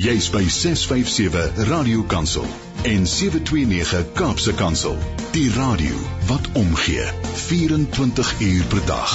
Jy's by 657 Radio Kansel en 729 Kaapse Kansel. Die radio wat omgee 24 uur per dag.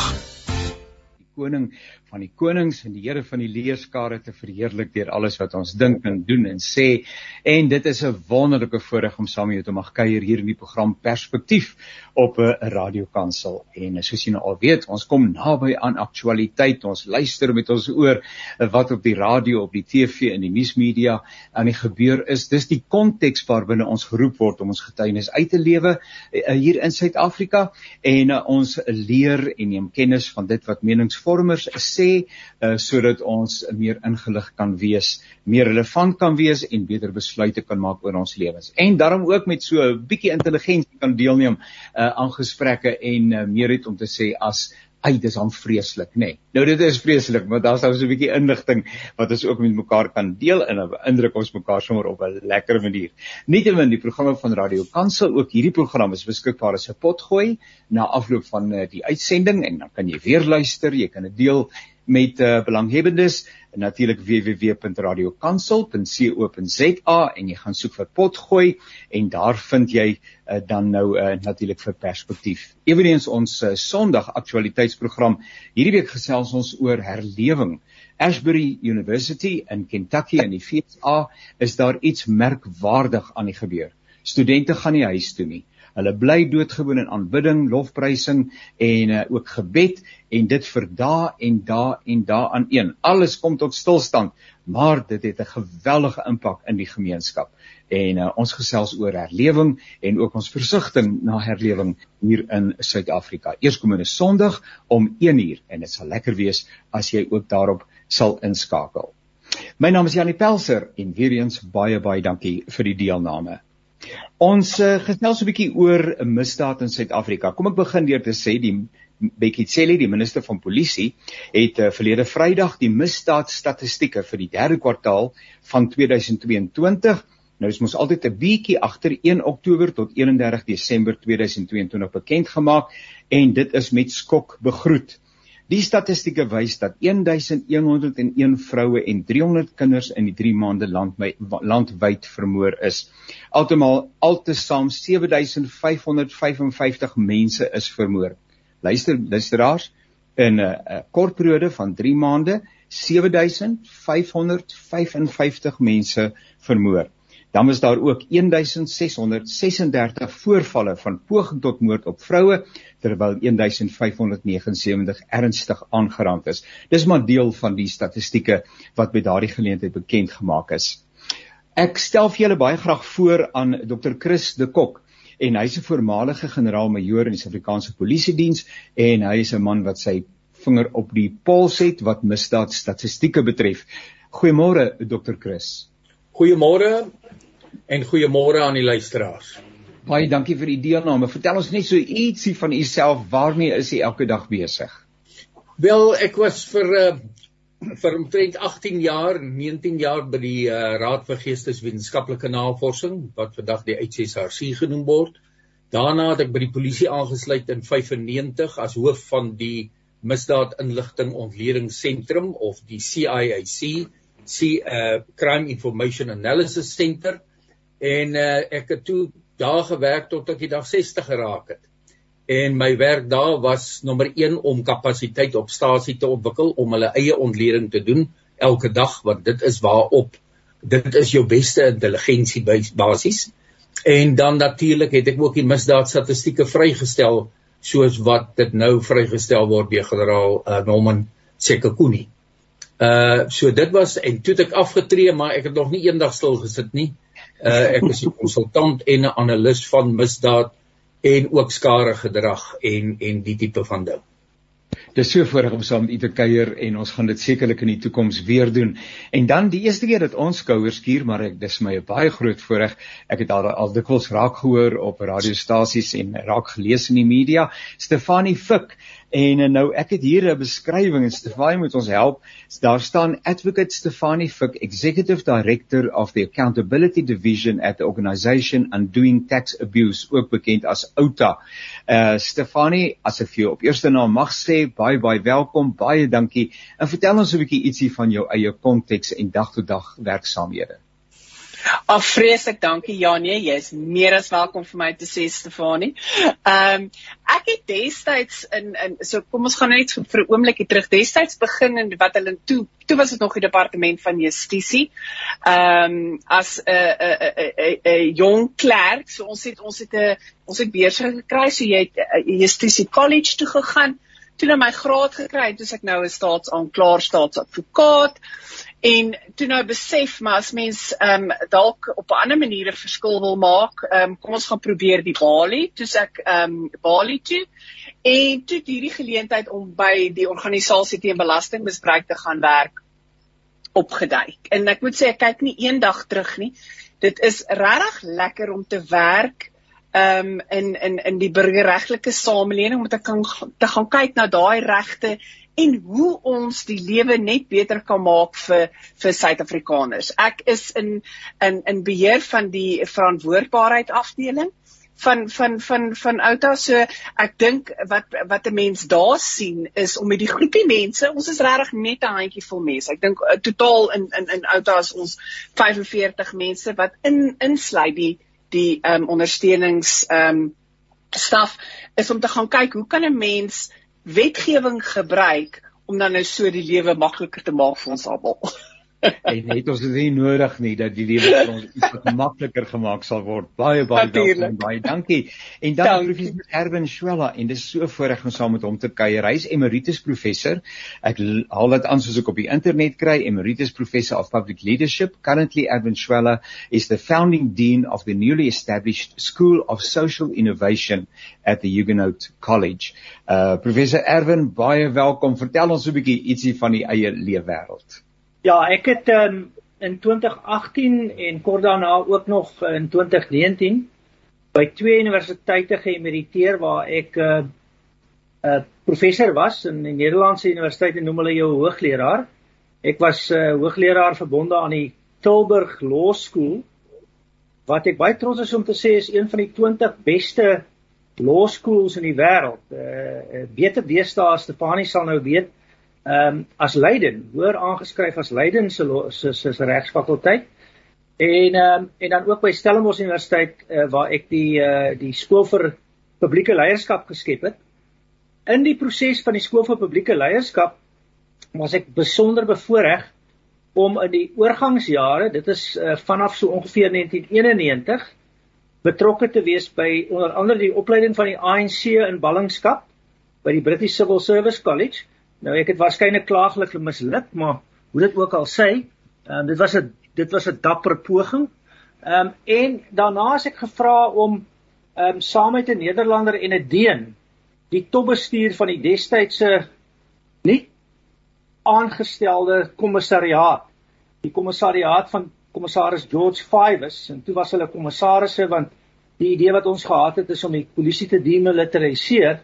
Die koning van die konings en die Here van die leerskare te verheerlik deur alles wat ons dink en doen en sê. En dit is 'n wonderlike voorreg om saam met jou te mag kuier hier in die program Perspektief op 'n radiokansel. En soos jy nou al weet, ons kom naby aan aktualiteit. Ons luister met ons oor wat op die radio, op die TV en die nuusmedia aan die gebeur is. Dis die konteks waarbinne ons geroep word om ons getuienis uit te lewe eh, hier in Suid-Afrika en eh, ons leer en neem kennis van dit wat meningsvormers sê sê uh, sodat ons meer ingelig kan wees, meer relevant kan wees en beter besluite kan maak oor ons lewens. En daarom ook met so 'n bietjie intelligensie kan deelneem uh, aan gesprekke en uh, meer het om te sê as Ai, dis aan vreeslik, nê. Nee. Nou dit is vreeslik, maar daar's nou so 'n bietjie inligting wat ons ook met mekaar kan deel en indruk ons mekaar sommer op 'n lekker manier. Nietemin die programme van Radio Kansel, ook hierdie program is beskikbaar as 'n potgooi na afloop van die uitsending en dan kan jy weer luister, jy kan dit deel met uh, belanghebbendes natuurlik www.radiokansel.co.za en jy gaan soek vir potgooi en daar vind jy uh, dan nou uh, natuurlik vir perspektief. Eweneens ons uh, Sondag aktualiteitsprogram. Hierdie week gesels ons oor herlewing. Ashbury University in Kentucky in die VSA is daar iets merkwaardig aan die gebeur. Studente gaan nie huis toe nie. Hulle bly doodgewoon in aanbidding, lofprysing en uh, ook gebed en dit vir dae en dae en dae aan een. Alles kom tot stilstand, maar dit het 'n geweldige impak in die gemeenskap. En uh, ons gesels oor herlewing en ook ons versigtiging na herlewing hier in Suid-Afrika. Eerskomende Sondag om 1uur en dit sal lekker wees as jy ook daarop sal inskakel. My naam is Janie Pelser en weer eens baie baie dankie vir die deelname. Ons uh, gesels 'n bietjie oor 'n misdaad in Suid-Afrika. Kom ek begin deur te sê die Bekkie Cele, die minister van polisie, het uh, verlede Vrydag die misdaadstatistieke vir die derde kwartaal van 2022 Nou is mos altyd 'n bietjie agter 1 Oktober tot 31 Desember 2022 bekend gemaak en dit is met skok begroet. Die statistieke wys dat 1101 vroue en 300 kinders in die 3 maande land landwyd vermoor is. Altemal altesaam 7555 mense is vermoor. Luister, luisteraars, in 'n uh, kort periode van 3 maande 7555 mense vermoor. Dan was daar ook 1636 voorvalle van poging tot moord op vroue terwyl 1579 ernstig aangerand is. Dis maar deel van die statistieke wat by daardie geleentheid bekend gemaak is. Ek stel vir julle baie graag voor aan Dr. Chris de Kok en hy's 'n voormalige generaal-majoor in die Suid-Afrikaanse Polisie Diens en hy is 'n man wat sy vinger op die pols het wat misdaad statistieke betref. Goeiemôre Dr. Chris. Goeiemôre en goeiemôre aan die luisteraars. Baie dankie vir die deelname. Vertel ons net so ietsie van u self. Waarmee is u elke dag besig? Wel, ek was vir uh, vir omtrent 18 jaar, 19 jaar by die uh, Raad vir Geesteswetenskaplike Navorsing wat vandag die HSRC genoem word. Daarna het ek by die polisie aangesluit in 95 as hoof van die Misdaad Inligting Ontleding Sentrum of die CIAC, C uh, Crime Information Analysis Center en uh, ek het toe daar gewerk tot ek die dag 60 geraak het. En my werk daar was nommer 1 om kapasiteit op stasie te ontwikkel om hulle eie ontleding te doen elke dag want dit is waarop dit is jou beste intelligensie basis. En dan natuurlik het ek ook die misdaadstatistieke vrygestel soos wat dit nou vrygestel word deur generaal uh, Norman Sekakuni. Uh so dit was en toe het ek afgetree maar ek het nog nie eendag stil gesit nie. Uh, ek is 'n konsultant en 'n analis van misdaad en ook skare gedrag en en die tipe van ding. Dis so voorreg om saam met u te kuier en ons gaan dit sekerlik in die toekoms weer doen. En dan die eerste keer dat ons skouers skuur, maar ek dis my 'n baie groot voorreg. Ek het al al dikwels raak gehoor op radiostasies en raak gelees in die media. Stefanie Fik En uh, nou ek het hier 'n beskrywing en Stefanie moet ons help. Daar staan Advocate Stefanie Fik, Executive Director of the Accountability Division at the Organisation Undoing Tax Abuse, ook bekend as OUTA. Uh Stefanie, as ek jou op eerste naam mag sê, baie baie welkom, baie dankie. En vertel ons 'n bietjie ietsie van jou eie konteks en dag tot dag werksaamhede. Ag vreeslik dankie Janie, jy's meer as welkom vir my te sê Stefanie. Ehm um, ek het destyds in in so kom ons gaan net vir 'n oombliekie terug. Destyds begin in wat hulle toe toe was dit nog die departement van justisie. Ehm um, as 'n 'n 'n 'n jong klerk, so ons het ons het 'n ons het beurse gekry, so jy het justisie college toe gegaan. Toe nou my graad gekry, toe ek nou 'n staatsaanklaer, staatsadvokaat en toe nou besef maar as mens ehm um, dalk op 'n ander manier 'n verskil wil maak, ehm um, kom ons gaan probeer die Bali, toe ek ehm um, Bali toe en toe hierdie geleentheid om by die organisasie teen belastingmisbruik te gaan werk opgeduik. En ek moet sê ek kyk nie eendag terug nie. Dit is regtig lekker om te werk um, in in in die burgerregtelike samelewing om te kan te gaan kyk na daai regte en hoe ons die lewe net beter kan maak vir vir Suid-Afrikaners. Ek is in in in beheer van die verantwoordbaarheid afdeling van van van van Outa so ek dink wat wat 'n mens daar sien is om met die groepie mense ons is regtig net 'n handjie vol mense ek dink uh, totaal in in in Outa is ons 45 mense wat in insluit die die ehm um, ondersteunings ehm um, staf is om te gaan kyk hoe kan 'n mens wetgewing gebruik om dan nou so die lewe makliker te maak vir ons almal. en het ons dit nie nodig nie dat die lewe vir ons iets makliker gemaak sal word. Baie baie welkom, baie dankie. En dan dankie. professor Erwin Schwella en dis so voorreg om saam met hom te kuier. Hy is emeritus professor. Ek haal dit aan soos ek op die internet kry, emeritus professor of public leadership. Currently Erwin Schwella is the founding dean of the newly established School of Social Innovation at the Huguenot College. Uh professor Erwin, baie welkom. Vertel ons 'n bietjie ietsie van die eie leefwêreld. Ja, ek het um, in 2018 en kort daarna ook nog in 2019 by twee universiteite geëmeriteer waar ek 'n uh, eh, uh, professor was in die Nederlandse universiteite noem hulle jou hoogleraar. Ek was 'n uh, hoogleraar verbonde aan die Tilburg Law School wat ek baie trots is om te sê is een van die 20 beste law schools in die wêreld. Uh beter deesdae Stefanie sal nou weet ehm um, as Leiden, hoor aangeskryf as Leiden se se se regsfakulteit. En ehm um, en dan ook by Stellenbosch Universiteit uh, waar ek die uh die skool vir publieke leierskap geskep het. In die proses van die skool vir publieke leierskap was ek besonder bevoorreg om in die oorgangsjare, dit is uh, vanaf so ongeveer 1991 betrokke te wees by onder andere die opleiding van die ANC in ballingskap by die British Civil Service College Nou ek het waarskynlik klaaglik misluk, maar hoe dit ook al sê, ehm um, dit was 'n dit was 'n dapper poging. Ehm um, en daarna as ek gevra om ehm um, saam met 'n Nederlander en 'n Deen die topbestuur van die destydse nie aangestelde kommissariaat, die kommissariaat van kommissaris George Fives en toe was hulle kommissarisse want die idee wat ons gehad het is om die polisie te demilitariseer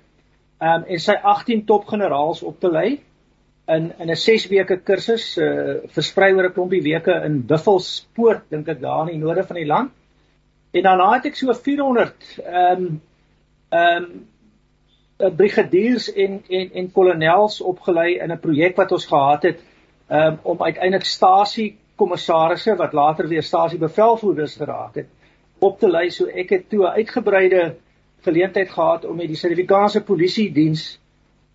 um, en sy 18 topgeneraals op te lei in in 'n 6 weke kursus uh, versprei oor 'n klompie weke in Buffelspoort dink ek daar in die noorde van die land. En daarna het ek so 400 ehm um, ehm um, brigadiers en en en kolonels opgelei in 'n projek wat ons gehad het um, om uiteindelik stasie kommissarisse wat later weer stasie bevelvoerders geraak het op te lei so ek het toe 'n uitgebreide geleentheid gehad om met die Suid-Afrikaanse Polisie Diens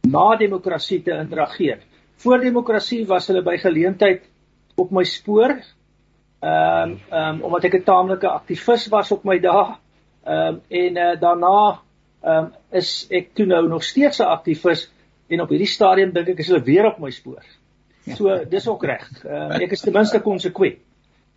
na demokrasie te interageer. Voor demokrasie was hulle by geleentheid op my spoor. Ehm um, ehm um, omdat ek 'n taamlike aktivis was op my dae. Ehm um, en uh, daarna ehm um, is ek toe nou nog steeds 'n aktivis en op hierdie stadium dink ek is hulle weer op my spoor. So dis ook reg. Ehm um, ek is ten minste konsekwent.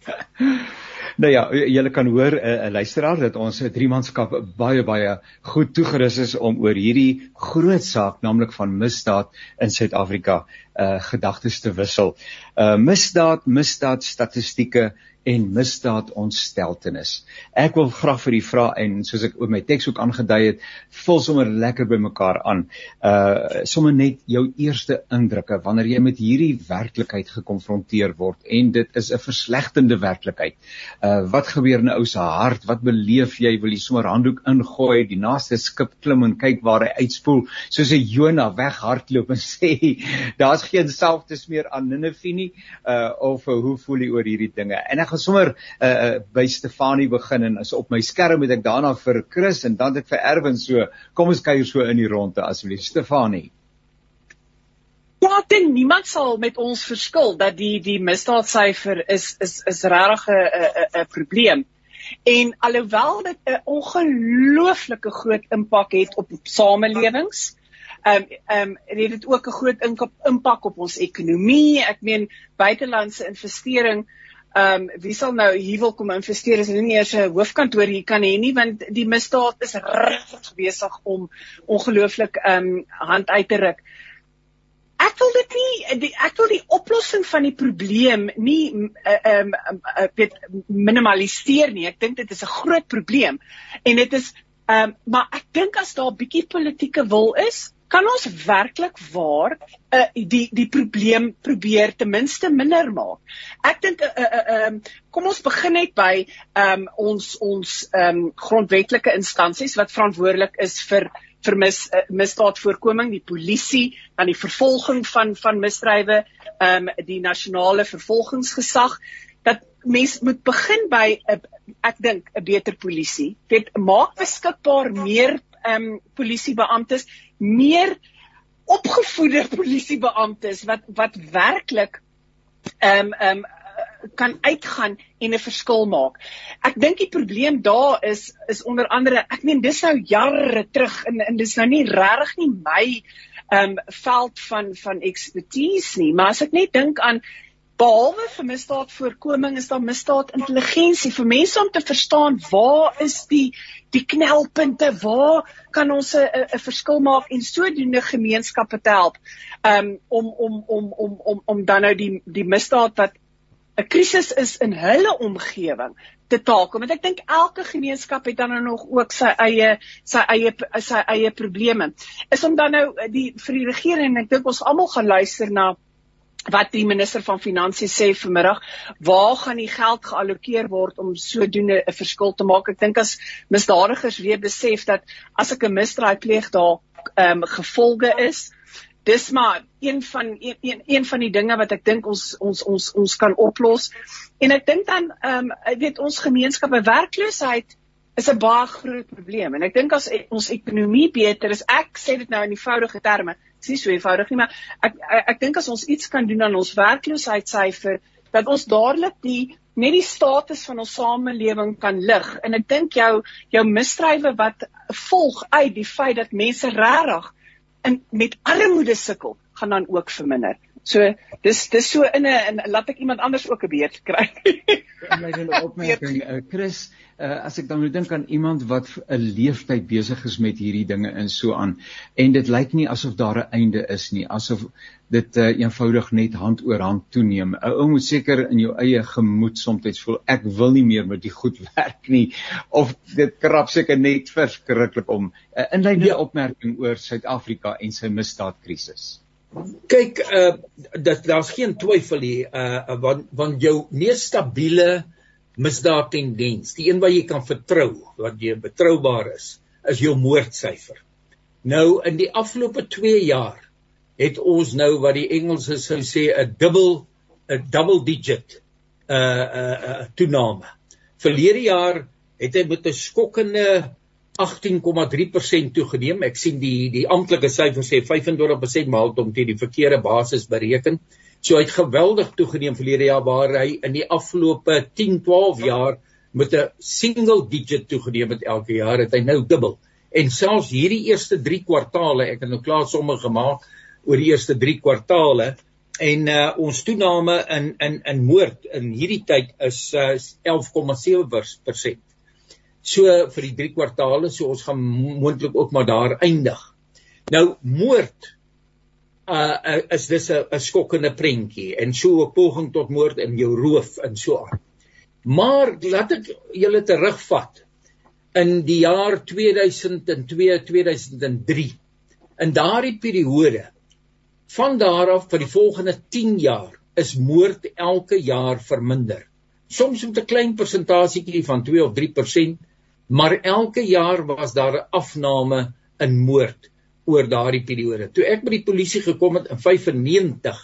Nou ja, julle kan hoor 'n uh, uh, luisteraar dat ons driemanskap baie baie goed toegerus is om oor hierdie groot saak, naamlik van misdaad in Suid-Afrika, uh gedagtes te wissel. Uh misdaad, misdaad statistieke en misdaad ontsteltenis. Ek wil graag vir u vra en soos ek op my teks ook aangedui het, vul sommer lekker by mekaar aan. Uh sommer net jou eerste indrukke wanneer jy met hierdie werklikheid gekonfronteer word en dit is 'n verslegtende werklikheid. Uh wat gebeur in 'n ou se hart? Wat beleef jy? Wil jy sommer handdoek ingooi, die naaste skip klim en kyk waar hy uitspoel, soos 'n Jona weghardloop en sê daar's geen selftes meer aan Ninive nie, uh of hoe voel jy oor hierdie dinge? En gaan sommer uh, by Stefanie begin en as op my skerm het ek daarna vir Chris en dan het ek vir Erwin so kom ons kuier so in die ronde asseblief Stefanie Ja, dit niemand sal met ons verskil dat die die misdaadsyfer is is is regtig 'n 'n probleem. En alhoewel dit 'n ongelooflike groot impak het op samelewings, ehm um, ehm um, het dit ook 'n groot impak op ons ekonomie. Ek meen buitelandse investering Ehm um, wie sal nou hier wil kom investeer as hulle nie eers 'n hoofkantoor hier kan hê nie want die misdaad is regtig besig om ongelooflik ehm um, hand uit te ruk. Ek wil dit nie die, ek wil die oplossing van die probleem nie ehm uh, um, uh, minimaliseer nie. Ek dink dit is 'n groot probleem en dit is ehm um, maar ek dink as daar 'n bietjie politieke wil is, kan ons werklik waar uh, die die probleem probeer ten minste minder maak. Ek dink uh, uh, uh, kom ons begin net by um, ons ons um, grondwetlike instansies wat verantwoordelik is vir vir mis, uh, misdaadvoorkoming, die polisie, dan die vervolging van van misdrywe, um, die nasionale vervolgingsgesag dat mens moet begin by 'n uh, ek dink 'n beter polisie. Dit maak beskikbaar meer ehm um, polisiebeamptes meer opgevoede polisiebeamptes wat wat werklik ehm um, ehm um, kan uitgaan en 'n verskil maak. Ek dink die probleem daar is is onder andere ek meen dis nou jare terug en en dis nou nie regtig nie my ehm um, veld van van expertise nie, maar as ek net dink aan behalwe vir misdaadvoorkoming is daar misdaadintelligensie vir mense om te verstaan waar is die die knelpunte waar kan ons 'n verskil maak en sodoende gemeenskappe te help um, om om om om om om dan nou die die misdaad wat 'n krisis is in hulle omgewing te takel. Want ek dink elke gemeenskap het dan nou nog ook sy eie sy eie sy eie probleme. Is om dan nou die vir die regering en ek dink ons almal gaan luister na wat die minister van finansies sê vanmiddag, waar gaan die geld geallokeer word om sodoende 'n verskil te maak? Ek dink as misdadigers weer besef dat as ek 'n misdrijf pleeg daar ehm um, gevolge is, dis maar een van een, een, een van die dinge wat ek dink ons ons ons ons kan oplos. En ek dink dan ehm um, weet ons gemeenskappe werkloosheid is 'n baie groot probleem en ek dink as e, ons ekonomie beter is, ek sê dit nou in eenvoudige terme, Dis nie so eenvoudig nie, maar ek ek, ek dink as ons iets kan doen aan ons werkloosheidssyfer, dat ons dadelik die net die status van ons samelewing kan lig. En ek dink jou jou misdrywe wat volg uit die feit dat mense regtig in met armoede sukkel, gaan dan ook verminder. So dis dis so in 'n laat ek iemand anders ook 'n beurt kry. In my hele opmerking, uh, Chris, uh, as ek dan moet dink aan iemand wat 'n leeftyd besig is met hierdie dinge en so aan en dit lyk nie asof daar 'n einde is nie asof dit uh, eenvoudig net hand oor hand toeneem 'n ou moet seker in jou eie gemoed soms voel ek wil nie meer met die goed werk nie of dit krap seker net verskriklik om 'n uh, inleidende ja. opmerking oor Suid-Afrika en sy misdaadkrisis kyk uh, dat daar's geen twyfel hier uh, want want jou mees stabiele misdaad tendens, die een wat jy kan vertrou, wat jy betroubaar is, is jou moordsyfer. Nou in die afgelope 2 jaar het ons nou wat die Engelse sou sê 'n dubbel 'n double digit uh uh, uh toename. Verlede jaar het hy met 'n skokkende 18,3% toegeneem. Ek sien die die amptelike syfer sê 25%, maar dit om teen die verkeerde basis bereken. So hy het geweldig toegeneem verlede jaar waar hy in die afgelope 10, 12 jaar met 'n single digit toegeneem het elke jaar het hy nou dubbel. En selfs hierdie eerste 3 kwartale, ek het nou klaar somme gemaak oor die eerste 3 kwartale en uh, ons toename in in in moord in hierdie tyd is uh, 11,7%. So vir die 3 kwartale, so ons gaan moontlik ook maar daar eindig. Nou moord uh is dis 'n 'n skokkende prentjie en so 'n poging tot moord in jou roof en so aan. Maar laat ek julle terugvat in die jaar 2002 2003. In daardie periode van daar af vir die volgende 10 jaar is moord elke jaar verminder. Soms met 'n klein persentasietjie van 2 of 3%, maar elke jaar was daar 'n afname in moord oor daardie periode. Toe ek by die polisie gekom het in 95,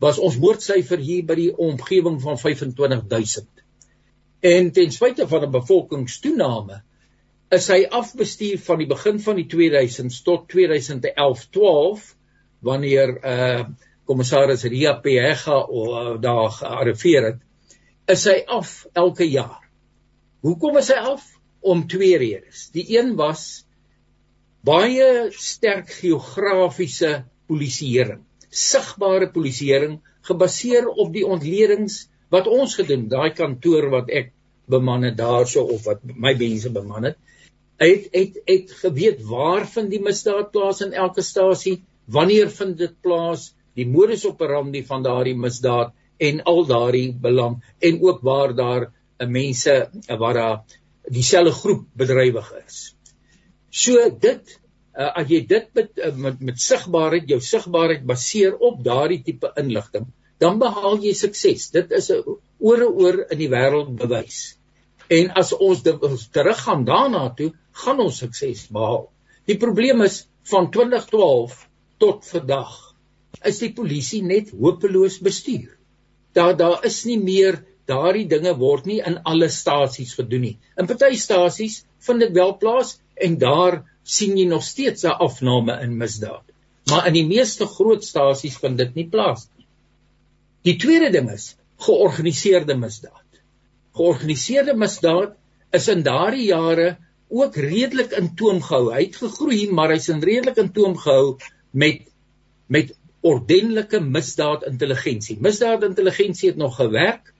was ons moordsyfer hier by die omgewing van 25000. En ten spyte van 'n bevolkingstoename is hy afbestuur van die begin van die 2000s tot 2011-12 wanneer uh kommissaris Ria Pega uh, daar gearriveer het, is hy af elke jaar. Hoekom is hy af? Om twee redes. Die een was baie sterk geografiese polisieering, sigbare polisieering gebaseer op die ontledings wat ons gedoen, daai kantoor wat ek beman het daarso of wat my mense beman het. Hy het het het geweet waar vind die misdaad plaas in elke stasie, wanneer vind dit plaas, die modus operandi van daardie misdaad en al daardie belang en ook waar daar mense waar daar dieselfde groep bedrywig is. So dit uh, as jy dit met uh, met, met sigbaarheid jou sigbaarheid baseer op daardie tipe inligting, dan behaal jy sukses. Dit is 'n oor en oor in die wêreld bewys. En as ons teruggaan daarna toe, gaan ons sukses behaal. Die probleem is van 2012 tot vandag is die polisie net hopeloos bestuur daar daar is nie meer daardie dinge word nie in alle stasies gedoen nie. In party stasies vind dit wel plaas en daar sien jy nog steeds 'n afname in misdaad. Maar in die meeste groot stasies vind dit nie plaas nie. Die tweede ding is georganiseerde misdaad. Georganiseerde misdaad is in daardie jare ook redelik in toom gehou. Hy het gegroei, maar hy's in redelik in toom gehou met met ordentlike misdaad intelligensie. Misdaad intelligensie het nog gewerk.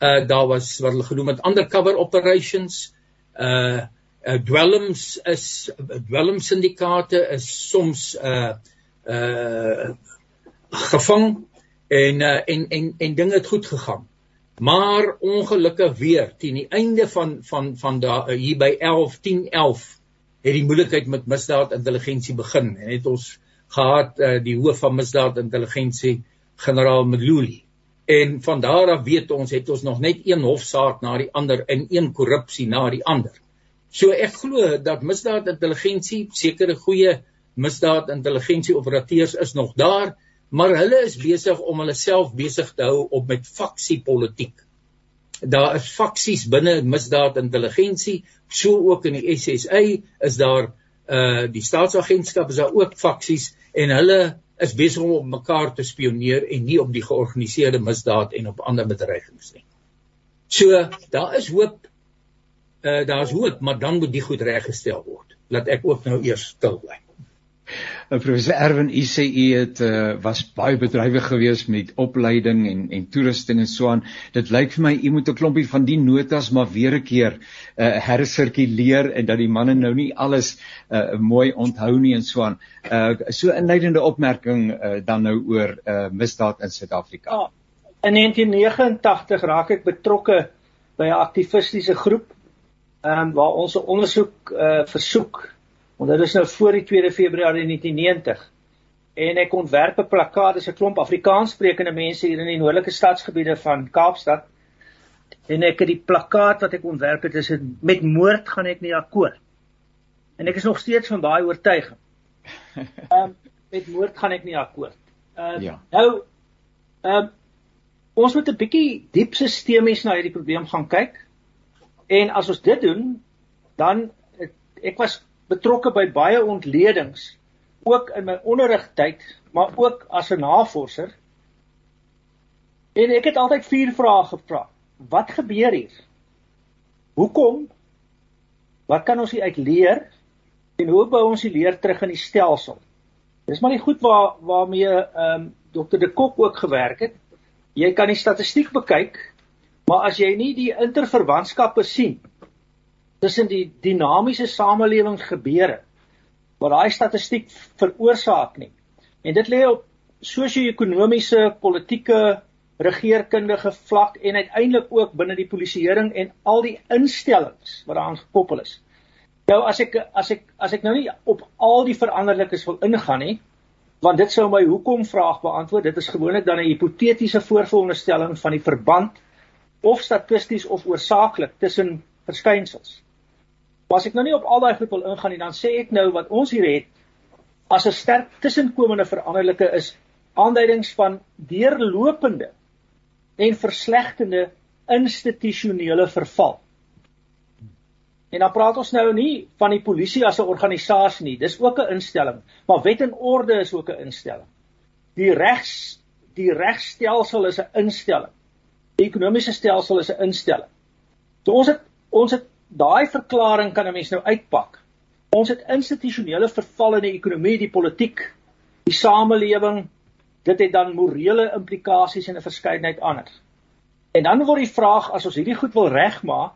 Uh daar was wat hulle genoem het undercover operations. Uh, uh dwelms is dwelm syndikaate is soms uh uh gevang en uh, en en en dinge het goed gegaan. Maar ongelukkig weer teen die einde van van van daar hier by 11 10 11 het die moeilikheid met misdaad intelligensie begin en het ons gehad uh, die hoof van misdaad intelligensie generaal Mluli en van daar af weet ons het ons nog net een hofsaak na die ander en een korrupsie na die ander. So ek glo dat misdaad intelligensie sekere goeie misdaad intelligensie operateurs is nog daar, maar hulle is besig om hulle self besig te hou op met faksiepolitiek. Daar is faksies binne misdaad intelligensie, so ook in die SSA is daar uh die staatsagentskap is daar ook faksies en hulle is besig om op mekaar te spioneer en nie op die georganiseerde misdaad en op ander bedreigings nie. So daar is hoop uh daar's hoop, maar dan moet die goed reggestel word. Laat ek ook nou eers stil bly. Nou professor Erwin, u sê u het uh, was baie bedrywig geweest met opleiding en en toerusting en so aan. Dit lyk vir my u moet 'n klompie van die notas maar weer 'n keer uh, hersirkuleer en dat die manne nou nie alles uh, mooi onthou nie en so aan. Uh, so inleidende opmerking uh, dan nou oor uh, misdaad in Suid-Afrika. Ja, in 1989 raak ek betrokke by 'n aktivistiese groep ehm um, waar ons 'n ondersoek uh, versoek Want dit is nou voor die 2 Februarie 1990. En ek ontwerp 'n plakkaat, dis 'n klomp Afrikaanssprekende mense hier in die noordelike stadsgebiede van Kaapstad. En ek het die plakkaat wat ek ontwerp het, is dit met moord gaan ek nie akkoord. En ek is nog steeds van daai oortuiging. Ehm um, met moord gaan ek nie akkoord. Ehm uh, ja. Nou ehm um, ons moet 'n bietjie diep sistemies na hierdie probleem gaan kyk. En as ons dit doen, dan ek was betrokke by baie ontledings ook in my onderrigtyd, maar ook as 'n navorser. En ek het altyd vier vrae gevra. Wat gebeur hier? Hoekom? Wat kan ons uit leer? En hoe bou ons die leer terug in die stelsel? Dis maar die goed waar waarmee ehm um, Dr. De Kok ook gewerk het. Jy kan die statistiek bekyk, maar as jy nie die interverwantskappe sien tussen die dinamiese samelewingsgebeure wat daai statistiek veroorsaak nie. En dit lê op sosio-ekonomiese, politieke, regeerkundige vlak en uiteindelik ook binne die polisieering en al die instellings wat daaraan gekoppel is. Nou as ek as ek as ek nou nie op al die veranderlikes wil ingaan nie, want dit sou my hoekom vraag beantwoord. Dit is gewoonlik dan 'n hipotetiese voorveronderstelling van die verband of statisties of oorsaaklik tussen verskynsels. Maar as ek nou nie op al daai goed wil ingaan nie, dan sê ek nou wat ons hier het as 'n sterk tussenkomende veranderlike is aanduidings van deurlopende en verslegtende institusionele verval. En dan praat ons nou nie van die polisie as 'n organisasie nie, dis ook 'n instelling, maar wet en orde is ook 'n instelling. Die regs die regstelsel is 'n instelling. Die ekonomiese stelsel is 'n instelling. So ons het ons het daai verklaring kan 'n mens nou uitpak. Ons het institusionele verval in die ekonomie, die politiek, die samelewing, dit het dan morele implikasies en 'n verskeidenheid anders. En dan word die vraag as ons hierdie goed wil regmaak,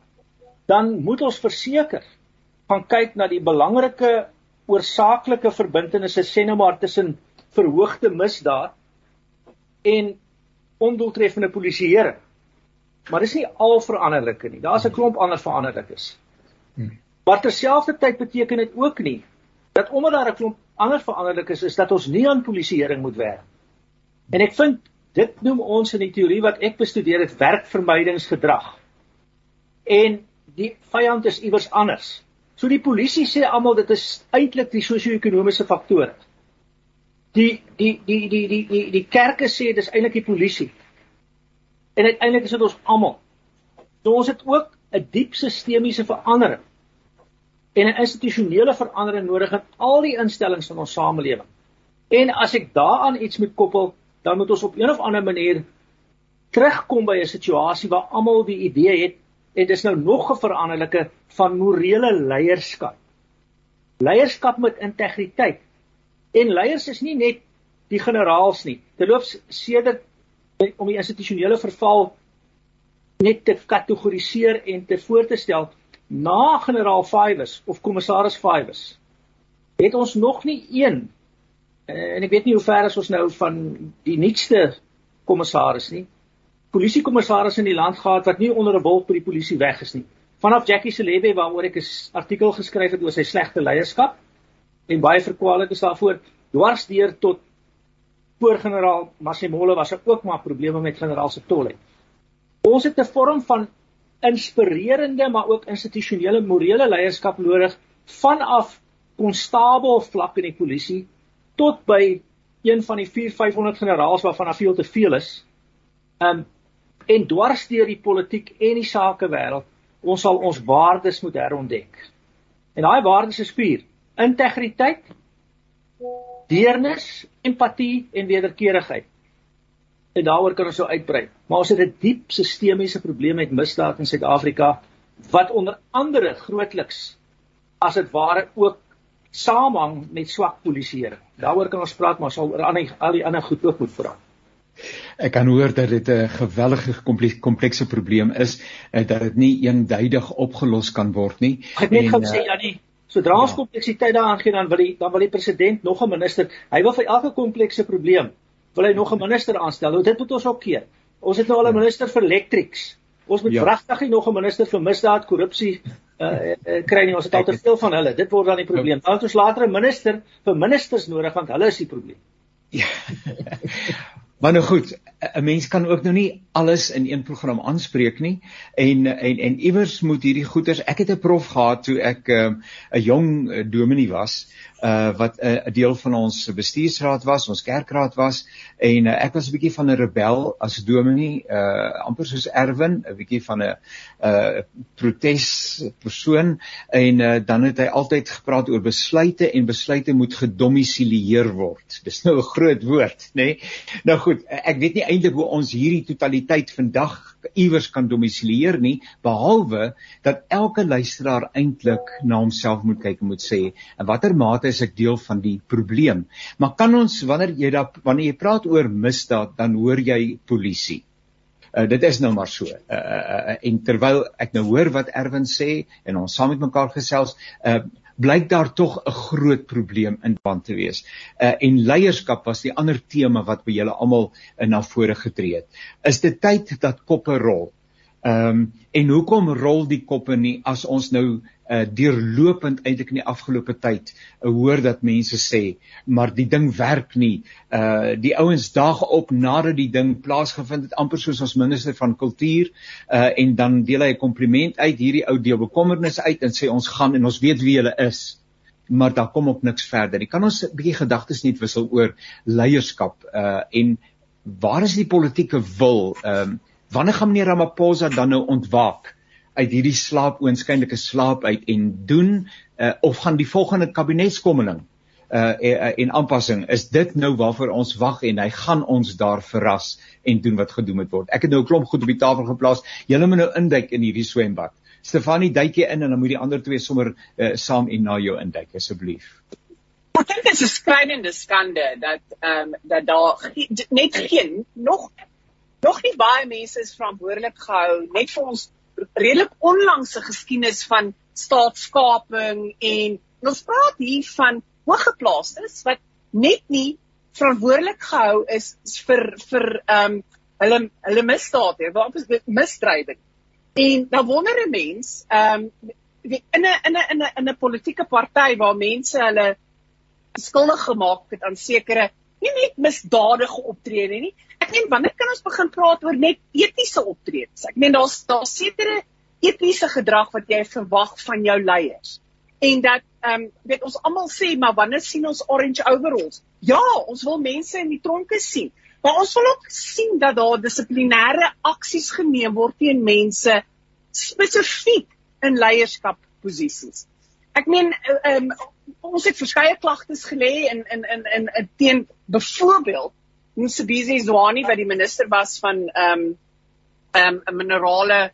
dan moet ons verseker gaan kyk na die belangrike oorsaaklike verbintenisse sê nou maar tussen verhoogde misdaad en ondoeltreffende polisieering. Maar dis nie al veranderlike nie. Daar's 'n klomp ander veranderlikes. Hmm. Maar terselfdertyd beteken dit ook nie dat omdat daar 'n klomp ander veranderlikes is, dat ons nie aan polisieering moet werk En ek vind dit noem ons in die teorie wat ek bestudeer het werkvermydingsgedrag. En die vyand is iewers anders. So die polisie sê almal dit is eintlik die sosio-ekonomiese faktore. Die die die die die die die kerke sê dis eintlik die polisie. En uiteindelik is dit ons almal. So ons het ook 'n diep sistemiese verandering en 'n institusionele verandering nodig in al die instellings van ons samelewing. En as ek daaraan iets moet koppel, dan moet ons op een of ander manier terugkom by 'n situasie waar almal die idee het en dis nou nog 'n veranderlike van morele leierskap. Leierskap met integriteit. En leiers is nie net die generaals nie. Terloops sedert om die institusionele verval net te kategoriseer en te voor te stel na generaal Fives of kommissaris Fives het ons nog nie een Uh, en ek weet nie hoe ver is ons nou van die nuutste kommissaris nie. Polisiekommissaris in die land gehad wat nie onder 'n wolk by die polisie weg is nie. Vanaf Jackie Selebe waaroor ek 'n artikel geskryf het oor sy slegte leierskap en baie verkwalik is daarvoor dwars deur tot voor generaal Masimole was er ook maar probleme met generaal Setolle. Ons het 'n vorm van inspirerende maar ook institusionele morele leierskap nodig vanaf konstabel vlak in die polisie tot by een van die 4500 generaals waarvan daar veel te veel is. Um en dwars deur die politiek en die sakewêreld, ons sal ons waardes moet herontdek. En daai waardes is vier: integriteit, deernis, empatie en wederkerigheid. En daaroor kan ons so uitbrei. Maar ons het 'n diep sistemiese probleem met misdaad in Suid-Afrika wat onder andere grootliks as dit ware ook samehang met swak polisieering. Daaroor kan ons praat, maar sal oor al die al die ander goed ook moet praat. Ek kan hoor dat dit 'n geweldige komplekse probleem is en eh, dat dit nie eenduidig opgelos kan word nie. Ek het net gesê ja nie. Sodra ons ja. kompleksiteit daaraan gee dan wil die dan wil die president nog 'n minister. Hy wil vir elke komplekse probleem wil hy nog 'n minister aanstel. Nou dit moet ons ook keer. Ons het nou al 'n ja. minister vir elektriks. Ons moet ja. vragtig nie nog 'n minister vir misdaad, korrupsie uh, uh, kry nie. Ons het al te veel van hulle. Dit word dan die probleem. Dan het ons later 'n minister vir ministers nodig want hulle is die probleem. Ja. maar nou goed, 'n mens kan ook nou nie alles in een program aanspreek nie en en en iewers moet hierdie goeters ek het 'n prof gehad toe ek 'n uh, jong dominee was uh wat 'n uh, deel van ons bestuursraad was, ons kerkraad was en uh, ek was 'n bietjie van 'n rebel as dominee, uh amper soos Erwin, 'n bietjie van 'n uh protes persoon en uh, dan het hy altyd gepraat oor besluite en besluite moet gedomisileer word. Dis nou 'n groot woord, nê? Nee? Nou goed, ek weet nie eintlik hoe ons hierdie totaliteit vandag iewers kan domisileer nie behalwe dat elke luisteraar eintlik na homself moet kyk en moet sê in watter mate is ek deel van die probleem maar kan ons wanneer jy da wanneer jy praat oor misdaad dan hoor jy polisie Uh, dit is nou maar so. Uh, uh, uh, en terwyl ek nou hoor wat Erwin sê en ons saam met mekaar gesels, uh, blyk daar tog 'n groot probleem in band te wees. Uh en leierskap was die ander tema wat by julle almal uh, na vore getree het. Is dit tyd dat koppe rol? Ehm um, en hoekom rol die koppe nie as ons nou uh deurlopend eintlik in die afgelope tyd uh, hoor dat mense sê maar die ding werk nie. Uh die ouens daag op nadat die ding plaasgevind het amper soos ons minister van kultuur uh en dan deel hy 'n kompliment uit hierdie ou deel bekommernis uit en sê ons gaan en ons weet wie hulle is. Maar daar kom op niks verder. Jy kan ons 'n bietjie gedagtes net wissel oor leierskap uh en waar is die politieke wil? Ehm uh, wanneer gaan meneer Ramaphosa dan nou ontwaak? uit hierdie slaap oënskynlike slaap uit en doen uh, of gaan die volgende kabinetskommeling uh en aanpassing is dit nou waarvoor ons wag en hy gaan ons daar verras en doen wat gedoen moet word. Ek het nou 'n klomp goed op die tafel geplaas. Julle moet nou induik in hierdie swembad. Stefanie, duikie in en dan moet die ander twee sommer uh, saam en na jou induik asseblief. Ek dink dit is 'n skrynende skande dat ehm um, dat daar net geen nog nog nie baie mense is verantwoordelik gehou net vir ons redelik onlangse geskiedenis van staatskaping en ons praat hier van hoëgeplaastes wat net nie verantwoordelik gehou is vir vir ehm um, hulle hulle misdade, waarop is dit misdrywe. En dan wonder 'n mens, ehm um, in 'n in 'n in 'n in 'n politieke party waar mense hulle skuldig gemaak het aan sekere nie net misdadige optrede nie, ek meen wanneer kan ons begin praat oor net etiese optredes? Ek meen daar's daar sekere etiese gedrag wat jy verwag van jou leiers. En dat ehm um, weet ons almal sê maar wanneer sien ons orange overalls? Ja, ons wil mense in die tronke sien. Maar ons wil ook sien dat daar dissiplinêre aksies geneem word teen mense spesifiek in leierskapposisies. Ek meen ehm um, ons het verskeie klagtes gelê in in in in teen byvoorbeeld Msebizi Zwane wat die minister was van ehm um, ehm um, minerale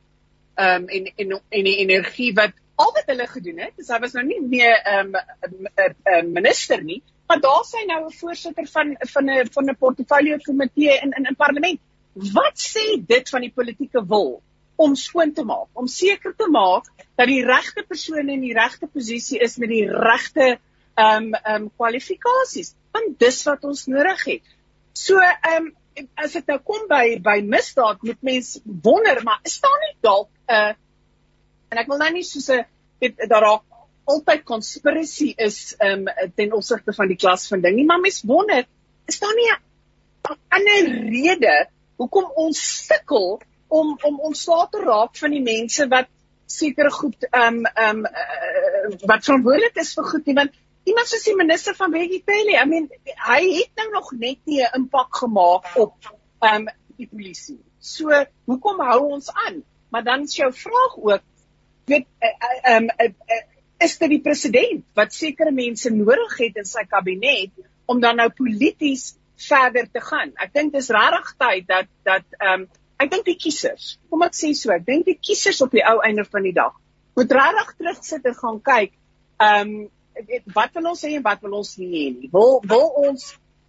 ehm um, en en en die energie wat al wat hulle gedoen het. Dus hy was nou nie meer ehm um, 'n minister nie, maar daar sy nou 'n voorsitter van van 'n van 'n portefeulje komitee in in 'n parlement. Wat sê dit van die politieke wil om skoon te maak, om seker te maak dat die regte persoon in die regte posisie is met die regte ehm um, ehm um, kwalifikasies? Want dis wat ons nodig het. So ehm um, as dit nou kom by by misdaad moet mens wonder maar is daar nie dalk 'n uh, en ek wil nou nie soos 'n weet daar raak altyd conspiracy is ehm um, ten opsigte van die klas van ding nie maar mens wonder is daar nie 'n ander rede hoekom ons sukkel om om ontslae te raak van die mense wat sekere goed ehm um, ehm um, uh, wat verantwoordelik is vir goed nie? Want iemand soos die minister van Beggie Pelly, I mean, hy het nou nog net nie 'n impak gemaak op ehm um, die polisie. So, hoekom hou ons aan? Maar dan is jou vraag ook, weet ehm uh, uh, uh, uh, is dit die president wat sekere mense nodig het in sy kabinet om dan nou polities verder te gaan. Ek dink dis regtig tyd dat dat ehm um, ek dink die kiesers, kom ek sê so, ek dink die kiesers op die ou einde van die dag moet regtig terugsit en gaan kyk ehm um, wat wil ons sê en wat wil ons nie hê nie. Wil wil ons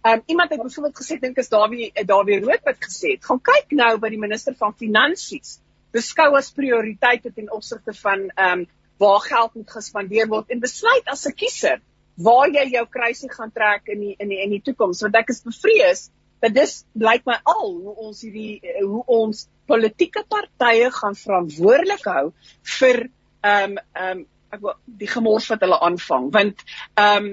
um, iemand het byvoorbeeld gesê dink is daar weer daar weer rood wat gesê het. Gaan kyk nou by die minister van finansies. Beskou as prioriteite ten opsigte van ehm um, waar geld moet gespandeer word en besluit as 'n kiezer waar jy jou kruisie gaan trek in die in die in die toekoms want ek is bevrees dat dis blyk my al hoe ons hierdie hoe ons politieke partye gaan verantwoordelik hou vir ehm um, ehm um, ek wil die gemors wat hulle aanvang want ehm um,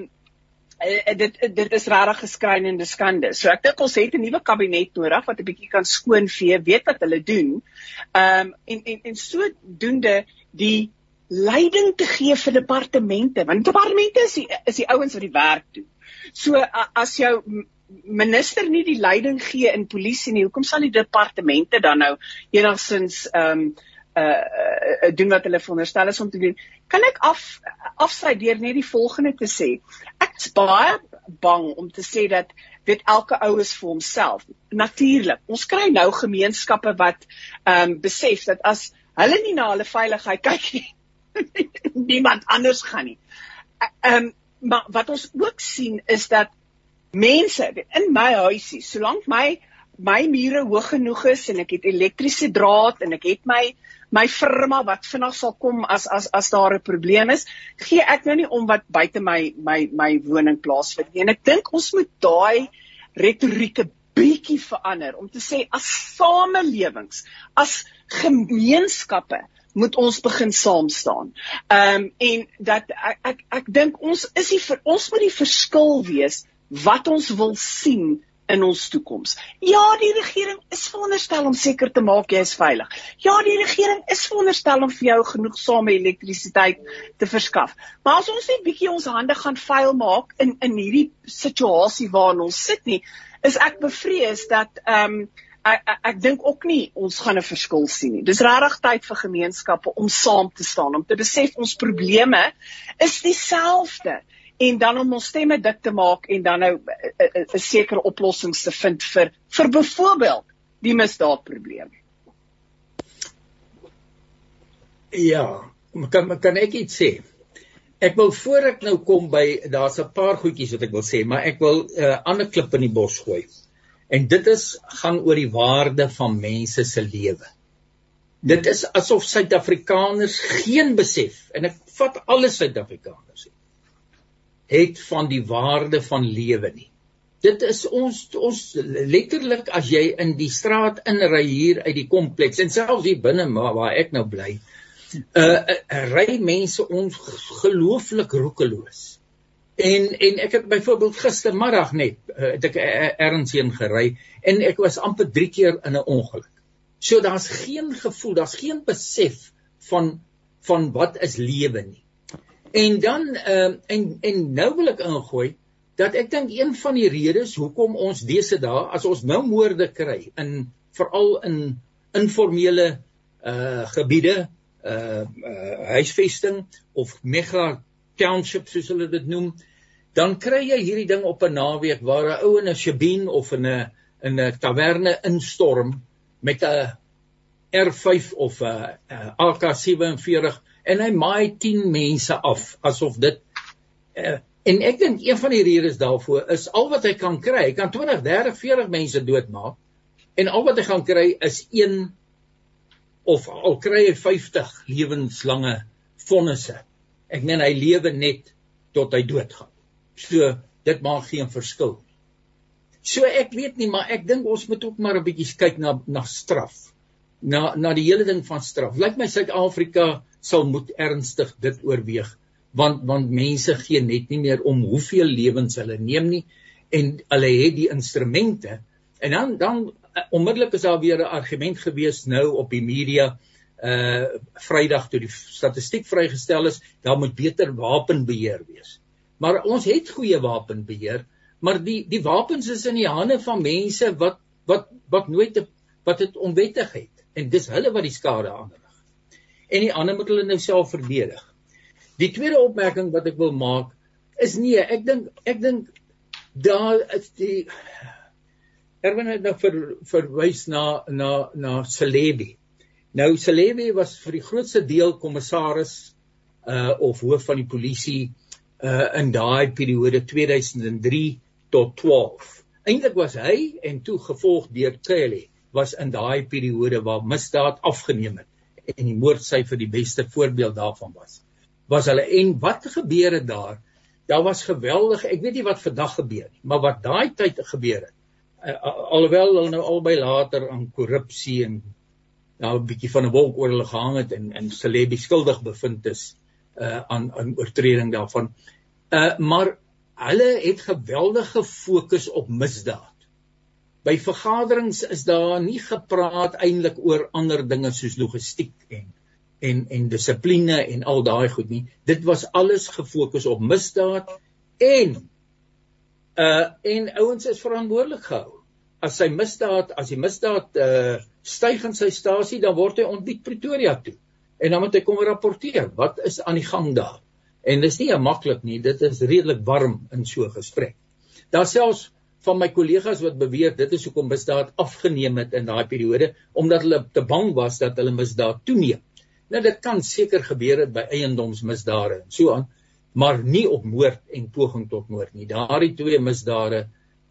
dit dit is regtig geskrynende skande. So ek dink ons het 'n nuwe kabinet nodig wat 'n bietjie kan skoonvee, weet wat hulle doen. Ehm um, en en en sodoende die leiding te gee vir departemente want departemente is die, is die ouens wat die werk doen. So as jou minister nie die leiding gee in polisie nie, hoekom sal die departemente dan nou enigstens ehm um, uh, uh doen wat hulle veronderstel is om te doen. Kan ek af afsy deur net die volgende te sê. Ek is baie bang om te sê dat weet elke ou is vir homself. Natuurlik. Ons kry nou gemeenskappe wat ehm um, besef dat as hulle nie na hulle veiligheid kyk nie, niemand anders gaan nie. Ehm um, maar wat ons ook sien is dat mense in my huisie, solank my my mure hoog genoeg is en ek het elektriese draad en ek het my my firma wat vinnig sal kom as as as daar 'n probleem is, gee ek nou nie om wat buite my my my woning plaasvind nie. En ek dink ons moet daai retorieke bietjie verander om te sê as samelewings, as gemeenskappe moet ons begin saam staan. Ehm um, en dat ek ek, ek dink ons is die vir ons moet die verskil wees wat ons wil sien in ons toekoms. Ja, die regering is veronderstel om seker te maak jy is veilig. Ja, die regering is veronderstel om vir jou genoegsame elektrisiteit te verskaf. Maar as ons net bietjie ons hande gaan vuil maak in in hierdie situasie waarin ons sit nie, is ek bevrees dat ehm um, ek ek, ek dink ook nie ons gaan 'n verskil sien nie. Dis regtig tyd vir gemeenskappe om saam te staan, om te besef ons probleme is dieselfde en dan om ons stemme dik te maak en dan nou 'n eh, eh, eh, sekere oplossings te vind vir vir byvoorbeeld die misdaadprobleem. Ja, kan kan ek iets sê? Ek wil voor ek nou kom by daar's 'n paar goedjies wat ek wil sê, maar ek wil 'n uh, ander klip in die bos gooi. En dit is gaan oor die waarde van mense se lewe. Dit is asof Suid-Afrikaners geen besef en ek vat alle Suid-Afrikaners het van die waarde van lewe nie. Dit is ons ons letterlik as jy in die straat inry hier uit die kompleks en selfs hier binne waar, ek nou bly, uh, uh ry mense ongelooflik roekeloos. En en ek het byvoorbeeld gistermiddag net uh, het ek ergens heen gery en ek was amper 3 keer in 'n ongeluk. So daar's geen gevoel, daar's geen besef van van wat is lewe nie. En dan ehm uh, en en nou wil ek ingooi dat ek dink een van die redes hoekom ons dese dae as ons nou moorde kry in veral in informele uh gebiede uh, uh huisvesting of mega township soos hulle dit noem dan kry jy hierdie ding op 'n naweek waar 'n ou in 'n shebeen of in 'n in 'n taverne instorm met 'n R5 of 'n AK47 en hy maai 10 mense af asof dit uh, en ek dink een van die redes daarvoor is al wat hy kan kry, hy kan 20, 30, 40 mense doodmaak en al wat hy gaan kry is een of al kry hy 50 lewenslange vonnisse. Ek meen hy lewe net tot hy doodgaan. So dit maak geen verskil. So ek weet nie, maar ek dink ons moet ook maar 'n bietjie kyk na na straf. Na na die hele ding van straf. Lyk my Suid-Afrika sal moet ernstig dit oorweeg want want mense gee net nie meer om hoeveel lewens hulle neem nie en hulle het die instrumente. En dan dan uh, onmiddellik is daar weer 'n argument gewees nou op die media uh Vrydag toe die statistiek vrygestel is daar moet beter wapenbeheer wees. Maar ons het goeie wapenbeheer maar die die wapens is in die hande van mense wat wat wat nooit wat dit onwettig het. En dis hulle wat die skade aan en die ander moet hulle nou self verdedig. Die tweede opmerking wat ek wil maak is nee, ek dink ek dink daar is die Erwin het nou ver, verwys na na na Celebi. Nou Celebi was vir die grootste deel kommissaris uh of hoof van die polisie uh in daai periode 2003 tot 12. Eintlik was hy en toe gevolg deur Kelly was in daai periode waar misdaad afgeneem het en die moordsyfer die beste voorbeeld daarvan was. Was hulle en wat gebeur het daar? Daar was geweldig, ek weet nie wat vandag gebeur nie, maar wat daai tyd gebeur het. Uh, alhoewel hulle nou albei later aan korrupsie en nou 'n bietjie van 'n wolk oor hulle gehang het en en Celebi skuldig bevind is uh aan aan oortreding daarvan. Uh maar hulle het geweldige fokus op misdaad. By vergaderings is daar nie gepraat eintlik oor ander dinge soos logistiek en en en dissipline en al daai goed nie. Dit was alles gefokus op misdaad en uh en ouens is verantwoordelik gehou. As sy misdaad, as die misdaad uh styg in sy stasie, dan word hy ontbied Pretoria toe. En dan moet hy kom rapporteer wat is aan die gang daar. En dis nie maklik nie, dit is redelik warm in so 'n gesprek. Daar selfs van my kollegas wat beweer dit is hoekom misdaad afgeneem het in daai periode omdat hulle te bang was dat hulle misdaad toeneem. Nou dit kan seker gebeur het by eiendomsmisdade en so aan, maar nie op moord en poging tot moord nie. Daardie twee misdade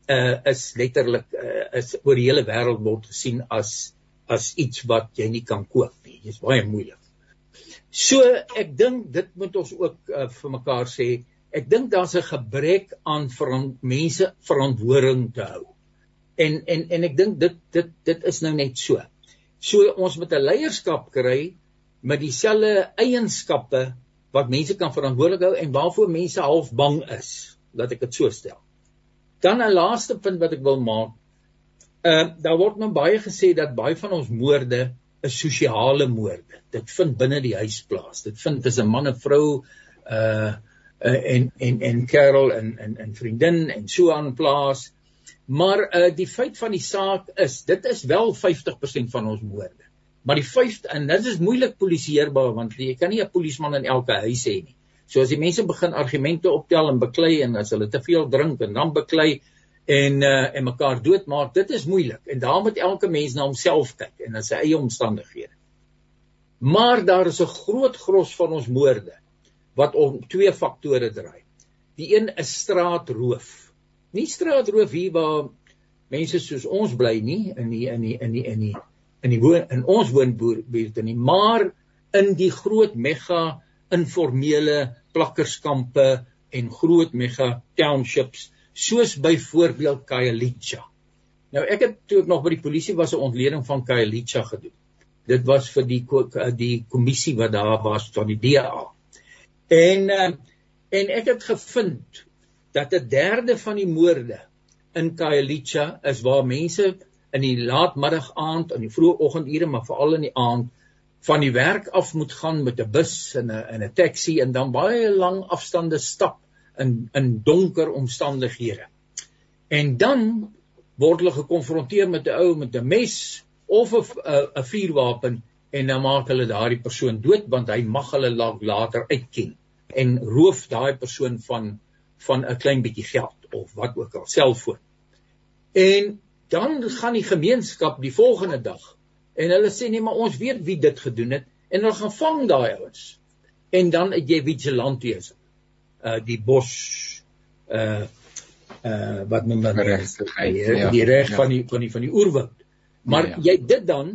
uh is letterlik uh, is oor die hele wêreld word gesien as as iets wat jy nie kan koop nie. Dit is baie moeilik. So ek dink dit moet ons ook uh, vir mekaar sê. Ek dink daar's 'n gebrek aan verant, mense verantwoording te hou. En en en ek dink dit dit dit is nou net so. So ons moet 'n leierskap kry met dieselfde eienskappe wat mense kan verantwoordelik hou en waarvoor mense half bang is, laat ek dit so stel. Dan 'n laaste punt wat ek wil maak. Ehm uh, daar word nou baie gesê dat baie van ons moorde is sosiale moorde. Dit vind binne die huis plaas. Dit vind tussen man en vrou uh, uh en en en kerel en en en vriendin en so aan plaas. Maar uh die feit van die saak is, dit is wel 50% van ons moorde. Maar die vyfde en dit is moeilik polisieerbaar want jy kan nie 'n polisieman in elke huis hê nie. So as die mense begin argumente optel en beklei en as hulle te veel drink en dan beklei en uh, en mekaar doodmaak, dit is moeilik en daar moet elke mens na homself kyk en na sy eie omstandighede. Maar daar is 'n groot gros van ons moorde wat om twee faktore draai. Die een is straatroof. Nie straatroof hier waar mense soos ons bly nie in die in die in die in die in die woon in ons woonbuurte nie, maar in die groot mega informele plakkerskampe en groot mega townships soos byvoorbeeld Khayelitsha. Nou ek het toe ek nog by die polisie was 'n ontleding van Khayelitsha gedoen. Dit was vir die die kommissie wat daar was van die DA. En uh, en ek het gevind dat 'n derde van die moorde in Khayelitsha is waar mense in die laatmiddag aand en die vroeë oggendure maar veral in die aand van die werk af moet gaan met 'n bus en 'n en 'n taxi en dan baie lang afstande stap in in donker omstandighede. En dan word hulle gekonfronteer met 'n ou met 'n mes of 'n 'n vuurwapen en dan maak hulle daardie persoon dood want hy mag hulle later uitken en roof daai persoon van van 'n klein bietjie geld of wat ook al selfoon. En dan gaan die gemeenskap die volgende dag en hulle sê nee maar ons weet wie dit gedoen het en hulle gaan vang daai ouens en dan het jy vigilantes uh die bos uh uh wat noem dan regtigheid ja, die reg ja. van die van die van die oerwoud maar ja, ja. jy dit dan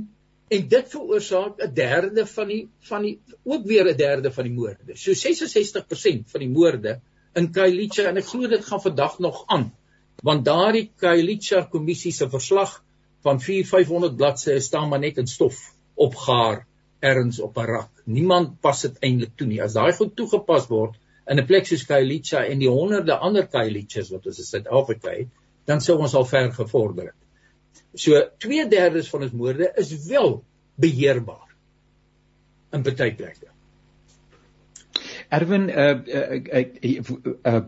en dit veroorsaak 'n derde van die van die ook weer 'n derde van die moorde so 66% van die moorde in Kailicha en ek glo dit gaan vandag nog aan want daardie Kailicha kommissie se verslag van 4500 bladsye staan maar net in stof opgaar erns op 'n rak. Niemand pas dit eintlik toe nie. As daai goed toegepas word in 'n plek soos Kailicha en die honderde ander Kailichas wat ons in Suid-Afrika het, dan sou ons al ver gevorder het. So 2/3 van ons moorde is wel beheerbaar in baie plekke. Erwin uh uh, uh, uh, uh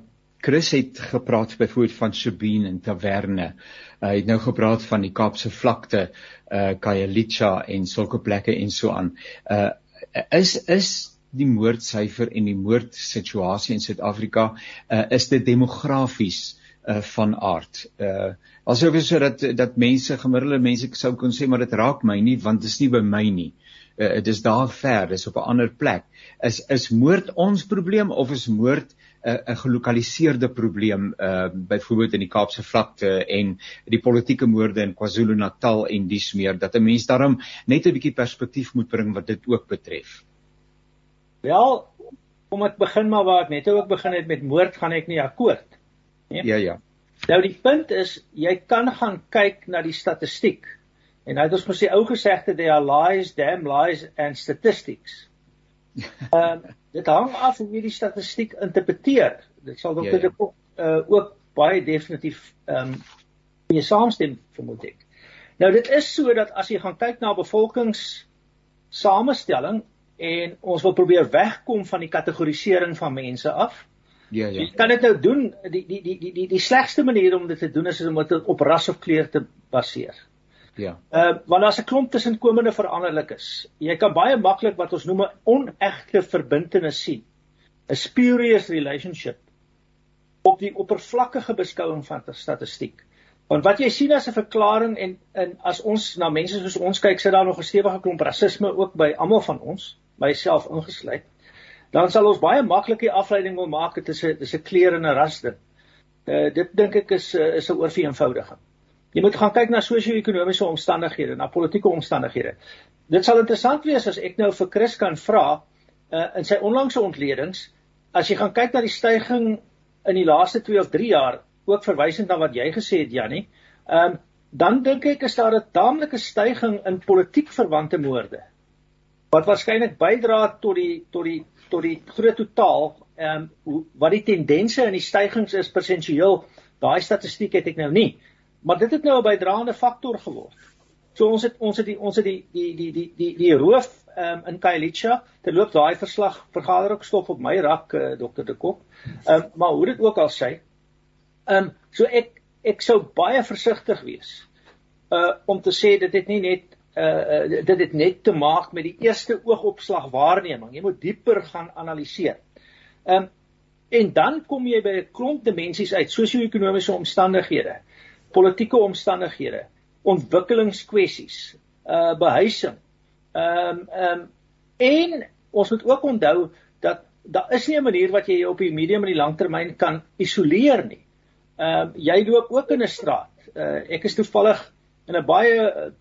Chris het gepraat byvoorbeeld van Sabine en Taverne. Uh, hy het nou gepraat van die Kaapse vlakte, uh Khayelitsha en sulke plekke en so aan. Uh is is die moordsyfer en die moordsituasie in Suid-Afrika uh is dit demografies uh van aard. Uh asof is sodat dat mense gemiddelde mense sou kon sê maar dit raak my nie want dit is nie by my nie. Uh dit is daar ver, dis op 'n ander plek. Is is moord ons probleem of is moord 'n gelokaliseerde probleem uh byvoorbeeld in die Kaapse vlakte en die politieke moorde in KwaZulu-Natal en dies meer dat 'n mens daarom net 'n bietjie perspektief moet bring wat dit ook betref. Wel, kom ek begin maar waar ek net ook begin het met moord gaan ek nie akkoord. Nee? Ja ja. Nou die punt is jy kan gaan kyk na die statistiek. En hy het ons mos die ou gesegde there are lies, damn lies and statistics. Ehm um, dit hang af hoe jy die statistiek interpreteer. Dit sal dokter ja, ja. ook uh, ook baie definitief ehm um, mee saamstem vermoed ek. Nou dit is so dat as jy gaan kyk na bevolkings samestelling en ons wil probeer wegkom van die kategorisering van mense af. Ja ja. Jy kan dit nou doen die die die die die die slegste manier om dit te doen is om dit op ras of kleur te baseer. Ja. Uh want as 'n klomp tussenkomende veranderlikes. Jy kan baie maklik wat ons noem 'n onegte verbintenis sien. 'n Spurious relationship op die oppervlakkige beskouing van statistiek. Want wat jy sien as 'n verklaring en en as ons na mense soos ons kyk, sit daar nog 'n stewige klomp rasisme ook by almal van ons, myself ingesluit. Dan sal ons baie maklik die afleiding wil maak dit is 'n dis 'n kleur en 'n ras ding. Uh dit dink ek is uh, is 'n oorvereenvoudiging. Jy moet gaan kyk na sosio-ekonomiese omstandighede, na politieke omstandighede. Dit sal interessant wees as ek nou vir Chris kan vra uh in sy onlangse ontledings, as jy gaan kyk na die stygings in die laaste 2 of 3 jaar, ook verwysend na wat jy gesê het Jannie, um, dan dink ek is daar 'n taamlike stygings in politiek verwante moorde wat waarskynlik bydra tot die tot die tot die groot totaal ehm um, wat die tendense in die stygings is persentueel daai statistiek het ek nou nie. Maar dit het nou 'n bydraende faktor geword. So ons het ons het die ons het die die die die die die roof ehm um, in Kailicha terloop daai verslag vergader ook stof op my rak uh, dokter de Kok ehm um, maar hoe dit ook al sê ehm um, so ek ek sou baie versigtig wees uh om te sê dit het nie net uh, dit het net te maak met die eerste oogopslag waarneming. Jy moet dieper gaan analiseer. Ehm um, en dan kom jy by 'n klomp dimensies uit, sosio-ekonomiese omstandighede, politieke omstandighede, ontwikkelingskwessies, uh behuising. Ehm um, ehm um, en ons moet ook onthou dat daar is nie 'n manier wat jy op die medium en die langtermyn kan isoleer nie. Ehm uh, jy loop ook in 'n straat. Uh ek is toevallig in 'n baie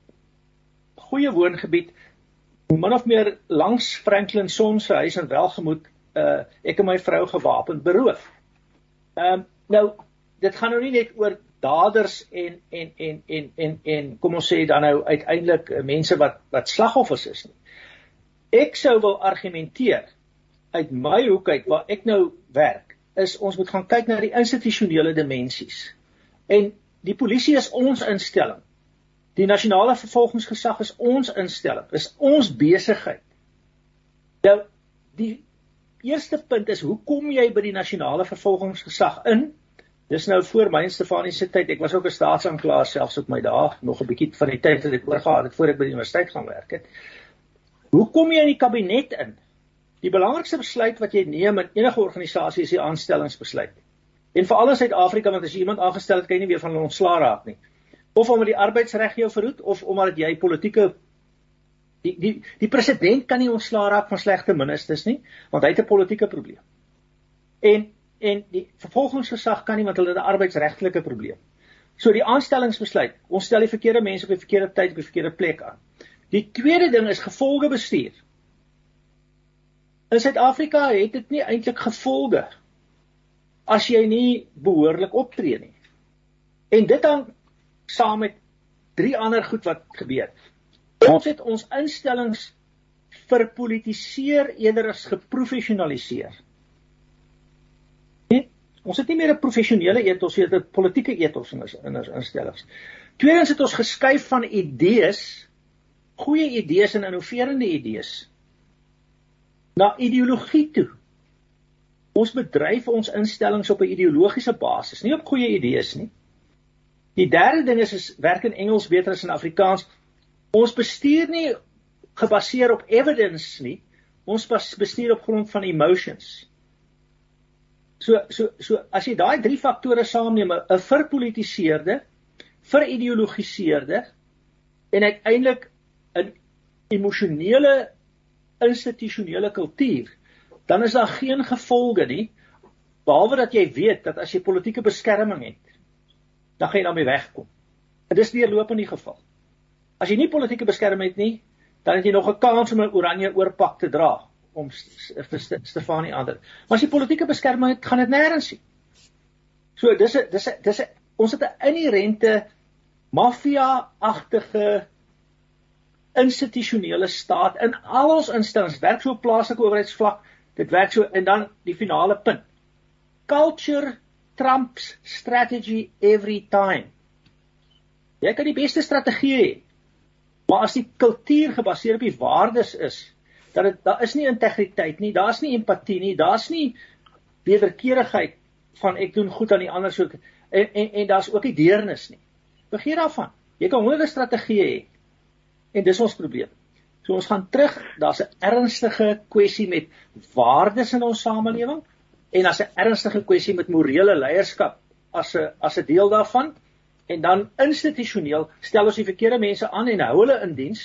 goeie woongebied min of meer langs Franklin Son se huis in Welgemoot uh ek en my vrou gewapend beroof. Ehm um, nou dit gaan nou nie net oor daders en en en en en en kom ons sê dan nou uiteindelik uh, mense wat wat slagoffers is nie. Ek sou wil argumenteer uit my hoek uit waar ek nou werk is ons moet gaan kyk na die institusionele dimensies. En die polisie is ons instelling. Die nasionale vervolgingsgesag is ons instelling, is ons besigheid. Nou die eerste punt is hoe kom jy by die nasionale vervolgingsgesag in? Dis nou voor my en Stefanie se tyd. Ek was ook 'n staatsanklaer selfs op my dae, nog 'n bietjie van die tyd wat ek oorgegaan het voor ek by die universiteit gaan werk het. Hoe kom jy in die kabinet in? Die belangrikste besluit wat jy neem in enige organisasie is die aanstellingsbesluit. En veral in Suid-Afrika want as jy iemand aangestel het, kan jy nie weer van hulle ontslaa raak nie of omdat die arbeidsreg jou verhoed of omdat jy politieke die die die president kan nie ontslaa raak van slegte ministers nie want hy het 'n politieke probleem. En en die vervolgingsgesag kan nie want hulle het 'n arbeidsregtelike probleem. So die aanstellingsbesluit, ons stel die verkeerde mense op die verkeerde tyd op die verkeerde plek aan. Die tweede ding is gevolge bestuur. In Suid-Afrika het dit nie eintlik gevolge as jy nie behoorlik optree nie. En dit hang saam met drie ander goed wat gebeur. Ons het ons instellings verpolitiseer eerder as geprofessionaliseer. Nee, ons het nie meer 'n professionele ethos, ons het 'n politieke ethos in ons in ons instellings. Tweedens het ons geskuif van idees, goeie idees en innoverende idees na ideologie toe. Ons bedryf ons instellings op 'n ideologiese basis, nie op goeie idees nie. Die derde ding is is werk in Engels beter as in Afrikaans. Ons bestuur nie gebaseer op evidence nie. Ons bestuur op grond van emotions. So so so as jy daai drie faktore saamneem, 'n verpolitiseerde, verideologiseerde en uiteindelik 'n emosionele institusionele kultuur, dan is daar geen gevolge nie behalwe dat jy weet dat as jy politieke beskerming het, dan gaan jy daarmee wegkom. En dis deurloop in die geval. As jy nie politieke beskerming het nie, dan het jy nog 'n kans om 'n oranje oorpak te dra om vir Stefanie ander. Maar as jy politieke beskerming het, gaan dit nêrens nie. So dis 'n dis 'n dis 'n ons het 'n inherente maffia-agtige institusionele staat in al ons instellings werk so op plaaslike owerheidsvlak dit werk so en dan die finale punt culture Trump's strategy every time. Jy kan die beste strategie hê. Maar as die kultuur gebaseer op die waardes is, dat dit daar is nie integriteit nie, daar's nie empatie nie, daar's nie wederkerigheid van ek doen goed aan die ander so en en, en daar's ook nie deernis nie. Vergeet daarvan. Jy kan honderde strategieë hê. En dis ons probleem. So ons gaan terug, daar's 'n ernstige kwessie met waardes in ons samelewing en as 'n ernstige kwessie met morele leierskap as 'n as 'n deel daarvan en dan institusioneel stel ons die verkeerde mense aan en hou hulle in diens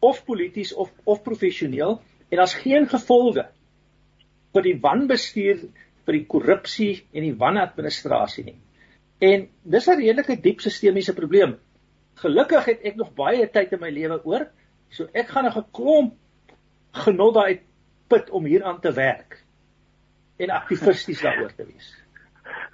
of polities of of professioneel en daar's geen gevolge vir die wanbestuur vir die korrupsie en die wanadministrasie nie. En dis 'n redelike diep sistemiese probleem. Gelukkig het ek nog baie tyd in my lewe oor, so ek gaan 'n geklomp genot daai put om hieraan te werk en aktivisties daaroor te wees.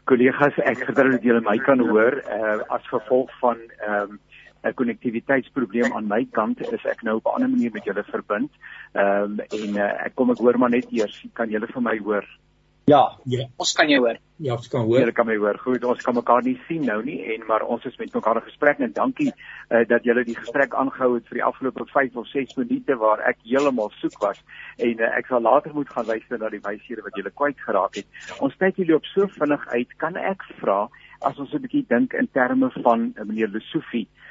Kollegas, ek gedink dat julle my kan hoor uh, as gevolg van ehm um, 'n konnektiwiteitsprobleem aan my kant is ek nou op 'n ander manier met julle verbind. Ehm um, en uh, ek kom ek hoor maar net eers, kan julle vir my hoor? Ja, ja, ons kan jou hoor. Ja, ons kan hoor. Julle kan my hoor. Goed, ons kan mekaar nie sien nou nie en maar ons is met mekaar in gesprek en dankie uh, dat julle die gesprek aangehou het vir die afgelope 5 of 6 minute waar ek heeltemal soek was en uh, ek sal later moet gaan luister na die wyshede wat julle kwyt geraak het. Ons tyd hier loop so vinnig uit. Kan ek vra as ons 'n bietjie dink in terme van uh, meneer Lesofie uh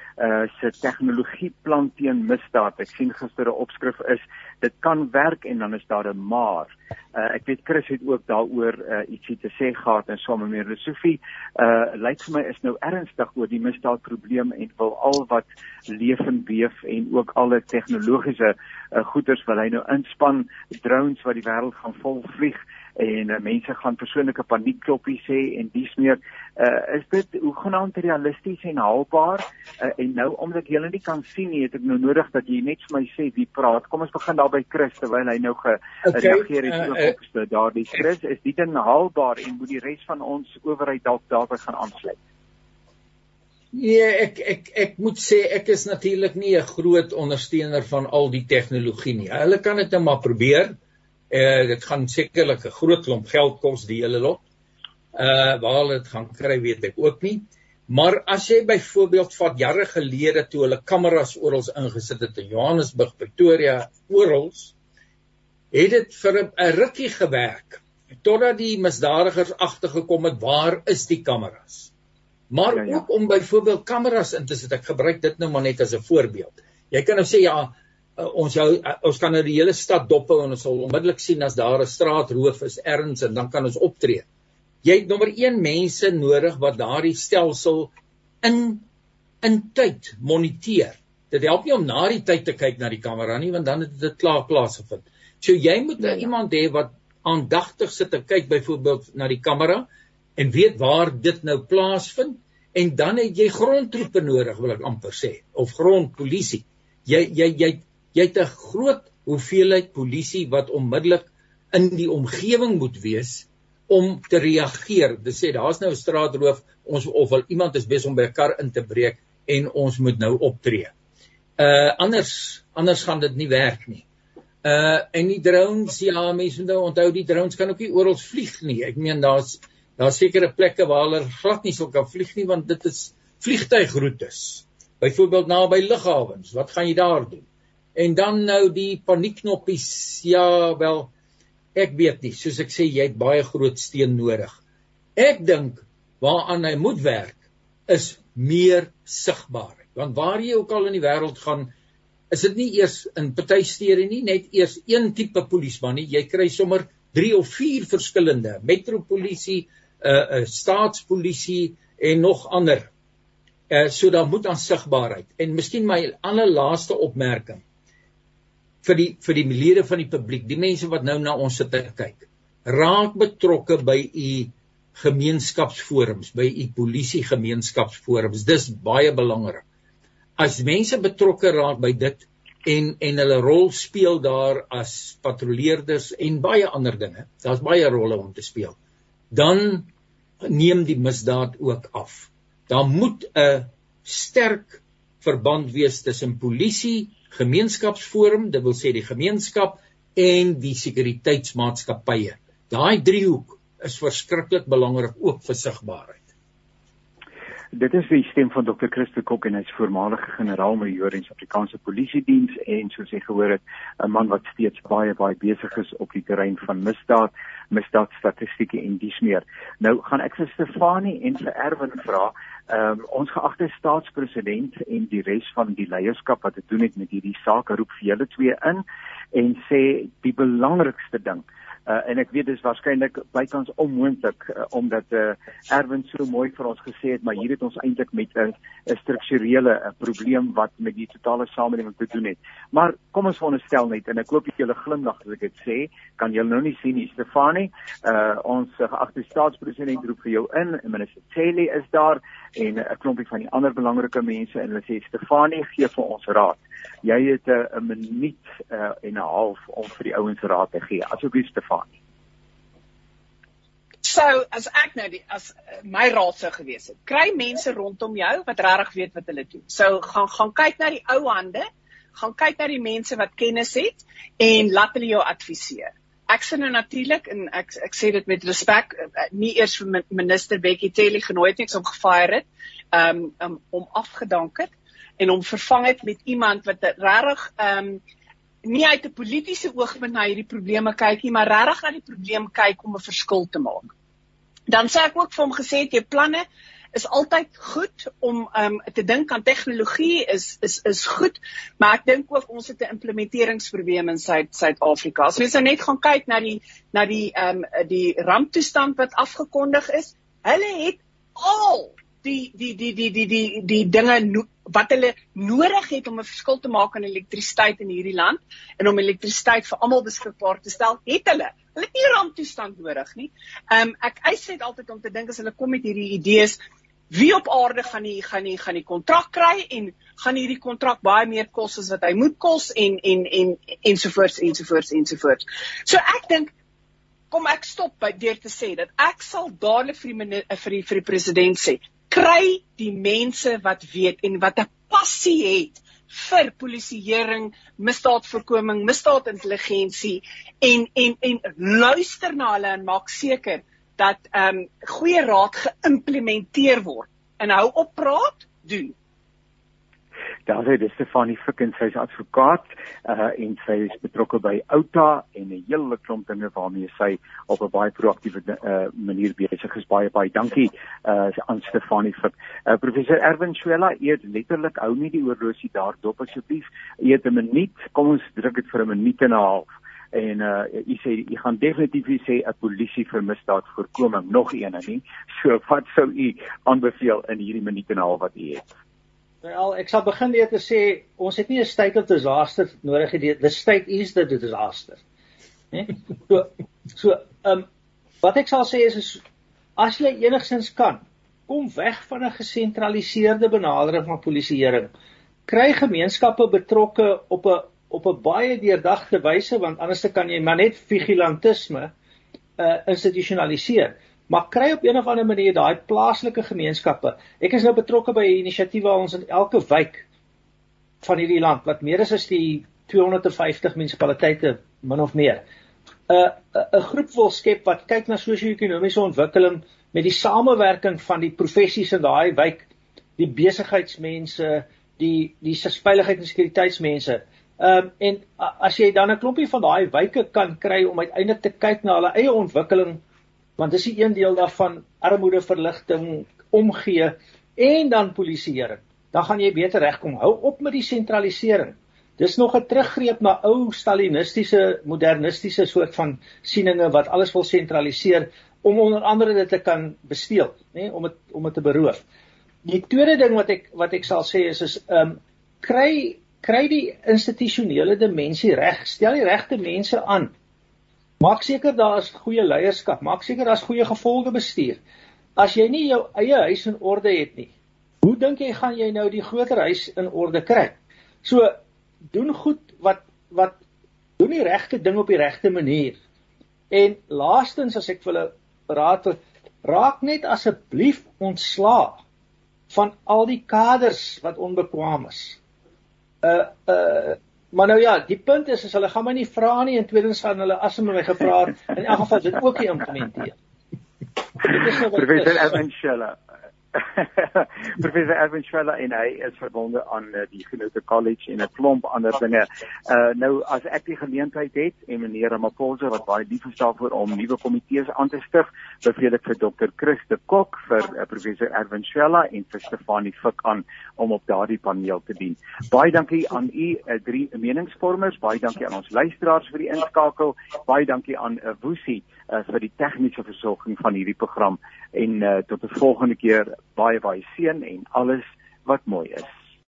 se tegnologieplan teen misdaad. Ek sien gister 'n opskrif is dit kan werk en dan is daar 'n maar. Uh ek weet Chris het ook daaroor uh ietsie te sê gehad en sommer meer Sofie uh lyk vir my is nou ernstig oor die misdaadprobleem en wil al wat leef en beef en ook alle tegnologiese uh, goederes wil hy nou inspann drones wat die wêreld gaan vol vlieg en uh, mense gaan persoonlike paniekkloppies sê en dis meer uh, is dit hoegenaamd realisties en haalbaar? Uh, en nou omdat jy hulle nie kan sien nie het ek nou nodig dat jy net vir my sê wie praat. Kom ons begin daar by Chris terwyl hy nou gereageer het okay, uh, op uh, daardie. Chris is dit dan haalbaar en moet die res van ons owerheid dalk daarby gaan aansluit? Nee, ek ek ek moet sê ek is natuurlik nie 'n groot ondersteuner van al die tegnologie nie. Hulle kan dit nou maar probeer. Eh dit gaan sekerlik 'n groot klomp geld kos die hele lot. Uh waar hulle dit gaan kry weet ek ook nie. Maar as jy byvoorbeeld vat jare gelede toe hulle kameras oral ingesit het in Johannesburg, Pretoria, oral, het dit vir 'n rukkie gewerk totdat die misdadigers agtergekom het waar is die kameras. Maar ja, ja. ook om byvoorbeeld kameras in te sit, ek gebruik dit nou maar net as 'n voorbeeld. Jy kan nou sê ja, uh, ons jou uh, ons kan nou die hele stad dop hou en ons sal onmiddellik sien as daar 'n straatroof is ergens en dan kan ons optree. Jy het nommer 1 mense nodig wat daardie stelsel in in tyd moniteer. Dit help nie om na die tyd te kyk na die kamera nie want dan het dit klaar plaasgevind. So jy moet ja, ja. iemand hê wat aandagtig sit en kyk byvoorbeeld na die kamera en weet waar dit nou plaasvind en dan het jy grondtroepe nodig wil ek amper sê of grondpolisie. Jy jy jy jy het 'n groot hoeveelheid polisie wat onmiddellik in die omgewing moet wees om te reageer. Dit sê daar's nou 'n straatroof, ons of wel iemand is besig om by 'n kar in te breek en ons moet nou optree. Uh anders anders gaan dit nie werk nie. Uh en die drones, ja, mense moet nou onthou die drones kan ook nie oral vlieg nie. Ek meen daar's daar's sekere plekke waar hulle glad nie sou kan vlieg nie want dit is vliegtuigroetes. Byvoorbeeld naby lughawens, wat gaan jy daar doen? En dan nou die paniekknoppies, ja, wel ek weet nie, soos ek sê jy het baie groot steen nodig. Ek dink waaraan hy moet werk is meer sigbaarheid. Want waar jy ook al in die wêreld gaan, is dit nie eers in party stede nie net eers een tipe polisieman nie. Jy kry sommer 3 of 4 verskillende metropolisie, 'n uh, eh, uh, staatspolisie en nog ander. Uh so daar moet aan sigbaarheid. En miskien my allerlaaste opmerking vir die vir die lede van die publiek, die mense wat nou na ons sit te kyk. Raak betrokke by u gemeenskapsforums, by u polisie gemeenskapsforums. Dis baie belangrik. As mense betrokke raak by dit en en hulle rol speel daar as patrolleerders en baie ander dinge. Daar's baie rolle om te speel. Dan neem die misdaad ook af. Daar moet 'n sterk verband wees tussen polisie gemeenskapsforum, dit wil sê die gemeenskap en die sekuriteitsmaatskappye. Daai driehoek is verskriklik belangrik ook vir sigbaarheid. Dit is die stem van Dr. Christo Kok en hy's voormalige generaal-majoor in Suid-Afrikaanse Polisie Diens en soos jy gehoor het, 'n man wat steeds baie baie besig is op die terrein van misdaad, misdaadstatistieke en dies meer. Nou gaan ek vir Stefanie en vir Erwin vra, Ehm um, ons geagte staatspresident en die res van die leierskap wat dit doen het met hierdie saak roep vir julle twee in en sê die belangrikste ding uh, en ek weet dit is waarskynlik bykans onmoontlik uh, omdat uh, Erwin so mooi vir ons gesê het maar hier het ons eintlik met 'n 'n strukturele 'n probleem wat met die totale samelewing te doen het. Maar kom ons veronderstel net en ek hoop julle glimlag as ek dit sê, kan julle nou nie sien nie Stefanie. Uh ons geagte staatspresident roep vir jou in. Minister Chelly is daar en 'n klompie van die ander belangrike mense en hulle sê Stefanie gee vir ons raad. Jy het 'n minuut uh, en 'n half om vir die ouens raad te gee. Asseblief Stefanie. So as ek nou die as uh, my raad sou gewees het, kry mense rondom jou wat regtig weet wat hulle doen. So gaan gaan kyk na die ou hande, gaan kyk na die mense wat kennis het en laat hulle jou adviseer. Ek sê nou natuurlik en ek ek sê dit met respek, uh, nie eers vir minister Bekkie Cele genooi het niks om gefire het, um, um om afgedank het en om vervang het met iemand wat regtig um nie uit 'n politieke oogpunt na hierdie probleme kyk nie, maar regtig na die probleem kyk om 'n verskil te maak. Dan sê ek ook vir hom gesê jy planne is altyd goed om um te dink aan tegnologie is is is goed, maar ek dink ook ons het 'n implementeringsprobleem in Suid-Afrika. As mens nou net gaan kyk na die na die um die ramptoestand wat afgekondig is, hulle het al die die die die die die die dinge no, wat hulle nodig het om 'n verskil te maak aan elektrisiteit in hierdie land en om elektrisiteit vir almal beskikbaar te stel, het hulle. Hulle het nie ramptoestand nodig nie. Ehm um, ek eis net altyd om te dink as hulle kom met hierdie idees, wie op aarde gaan nie gaan nie gaan die kontrak kry en gaan hierdie kontrak baie meer kos as wat hy moet kos en en en ensovoorts ensovoorts ensovoorts. So ek dink kom ek stop by deur te sê dat ek sal dadelik vir die vir die vir die president sê kry die mense wat weet en wat 'n passie het vir polisieering, misdaadvoorkoming, misdaadintelligensie en en en luister na hulle en maak seker dat ehm um, goeie raad geïmplementeer word. En hou op praat, doen. Daar sê dis Stefanie Ficken, sy is advokaat uh, en sy is betrokke by Outa en 'n hele klomp dinge waarmee sy op 'n baie proaktiewe uh, manier besig is. Baie baie dankie uh, aan Stefanie Fick. Uh, professor Erwin Swela, eet letterlik hou nie die oorlosie daar dop asseblief. Eet 'n minuut. Kom ons druk dit vir 'n minuut en 'n half en uh u sê u gaan definitief sê 'n polisie vir misdaad voorkoming nog een en nie so wat sou u aanbeveel in hierdie minuut en 'n half wat u het Wel, ek sal begin deur te sê ons het nie 'n state of disaster nodig hê. The state is the disaster. Né? So so ehm um, wat ek sal sê is, is as jy enigsins kan, kom weg van 'n gesentraliseerde benadering van polisieering. Kry gemeenskappe betrokke op 'n op 'n baie deurdagte wyse want anders kan jy maar net vigilantisme uh institusionaliseer maar kry op een of ander manier daai plaaslike gemeenskappe. Ek is nou betrokke by 'n inisiatief waar ons in elke wijk van hierdie land wat meer is as die 250 munisipaliteite min of meer 'n 'n groep wil skep wat kyk na sosio-ekonomiese ontwikkeling met die samewerking van die professies in daai wijk, die besigheidsmense, die die veiligheid en sekuriteitsmense. Ehm um, en as jy dan 'n klompie van daai wyke kan kry om uiteindelik te kyk na hulle eie ontwikkeling want dis 'n een deel daarvan armoede verligting omgee en dan polisieering. Dan gaan jy beter regkom. Hou op met die sentralisering. Dis nog 'n teruggreep na ou stalinistiese modernistiese soort van sieninge wat alles wil sentraliseer om onder andere dit te kan besteel nê om dit om dit te beroof. Die tweede ding wat ek wat ek sal sê is is ehm um, kry kry die institusionele dimensie reg. Stel die regte mense aan Maak seker daar is goeie leierskap, maak seker daar's goeie gevolgebestuur. As jy nie jou eie huis in orde het nie, hoe dink jy gaan jy nou die groter huis in orde kry? So doen goed wat wat doen die regte ding op die regte manier. En laastens as ek vir hulle raad raak net asseblief ontslaa van al die kaders wat onbekwaam is. Uh uh Maar nou ja, die punt is as hulle gaan my nie vra nie en tweedens gaan hulle as hulle my gevra het, in elk geval dit ook nie implementeer. Nou Professor Evan Scheller. Professor Erwin Schweller en hy is verbonde aan uh, die Genote College en 'n klomp ander dinge. Uh nou as ek die geleentheid het en meneer Ramaphosa wat baie lief is daarvoor om nuwe komitees aan te stig, beveel ek vir Dr. Chris de Kok vir uh, Professor Erwin Schweller en vir Stefanie Fik aan om op daardie paneel te dien. Baie dankie aan u uh, drie meningsvormers, baie dankie aan ons luisteraars vir die inskakel, baie dankie aan uh, Woesie uh, vir die tegniese versorging van hierdie program en uh, tot 'n volgende keer baie baie seën en alles wat mooi is.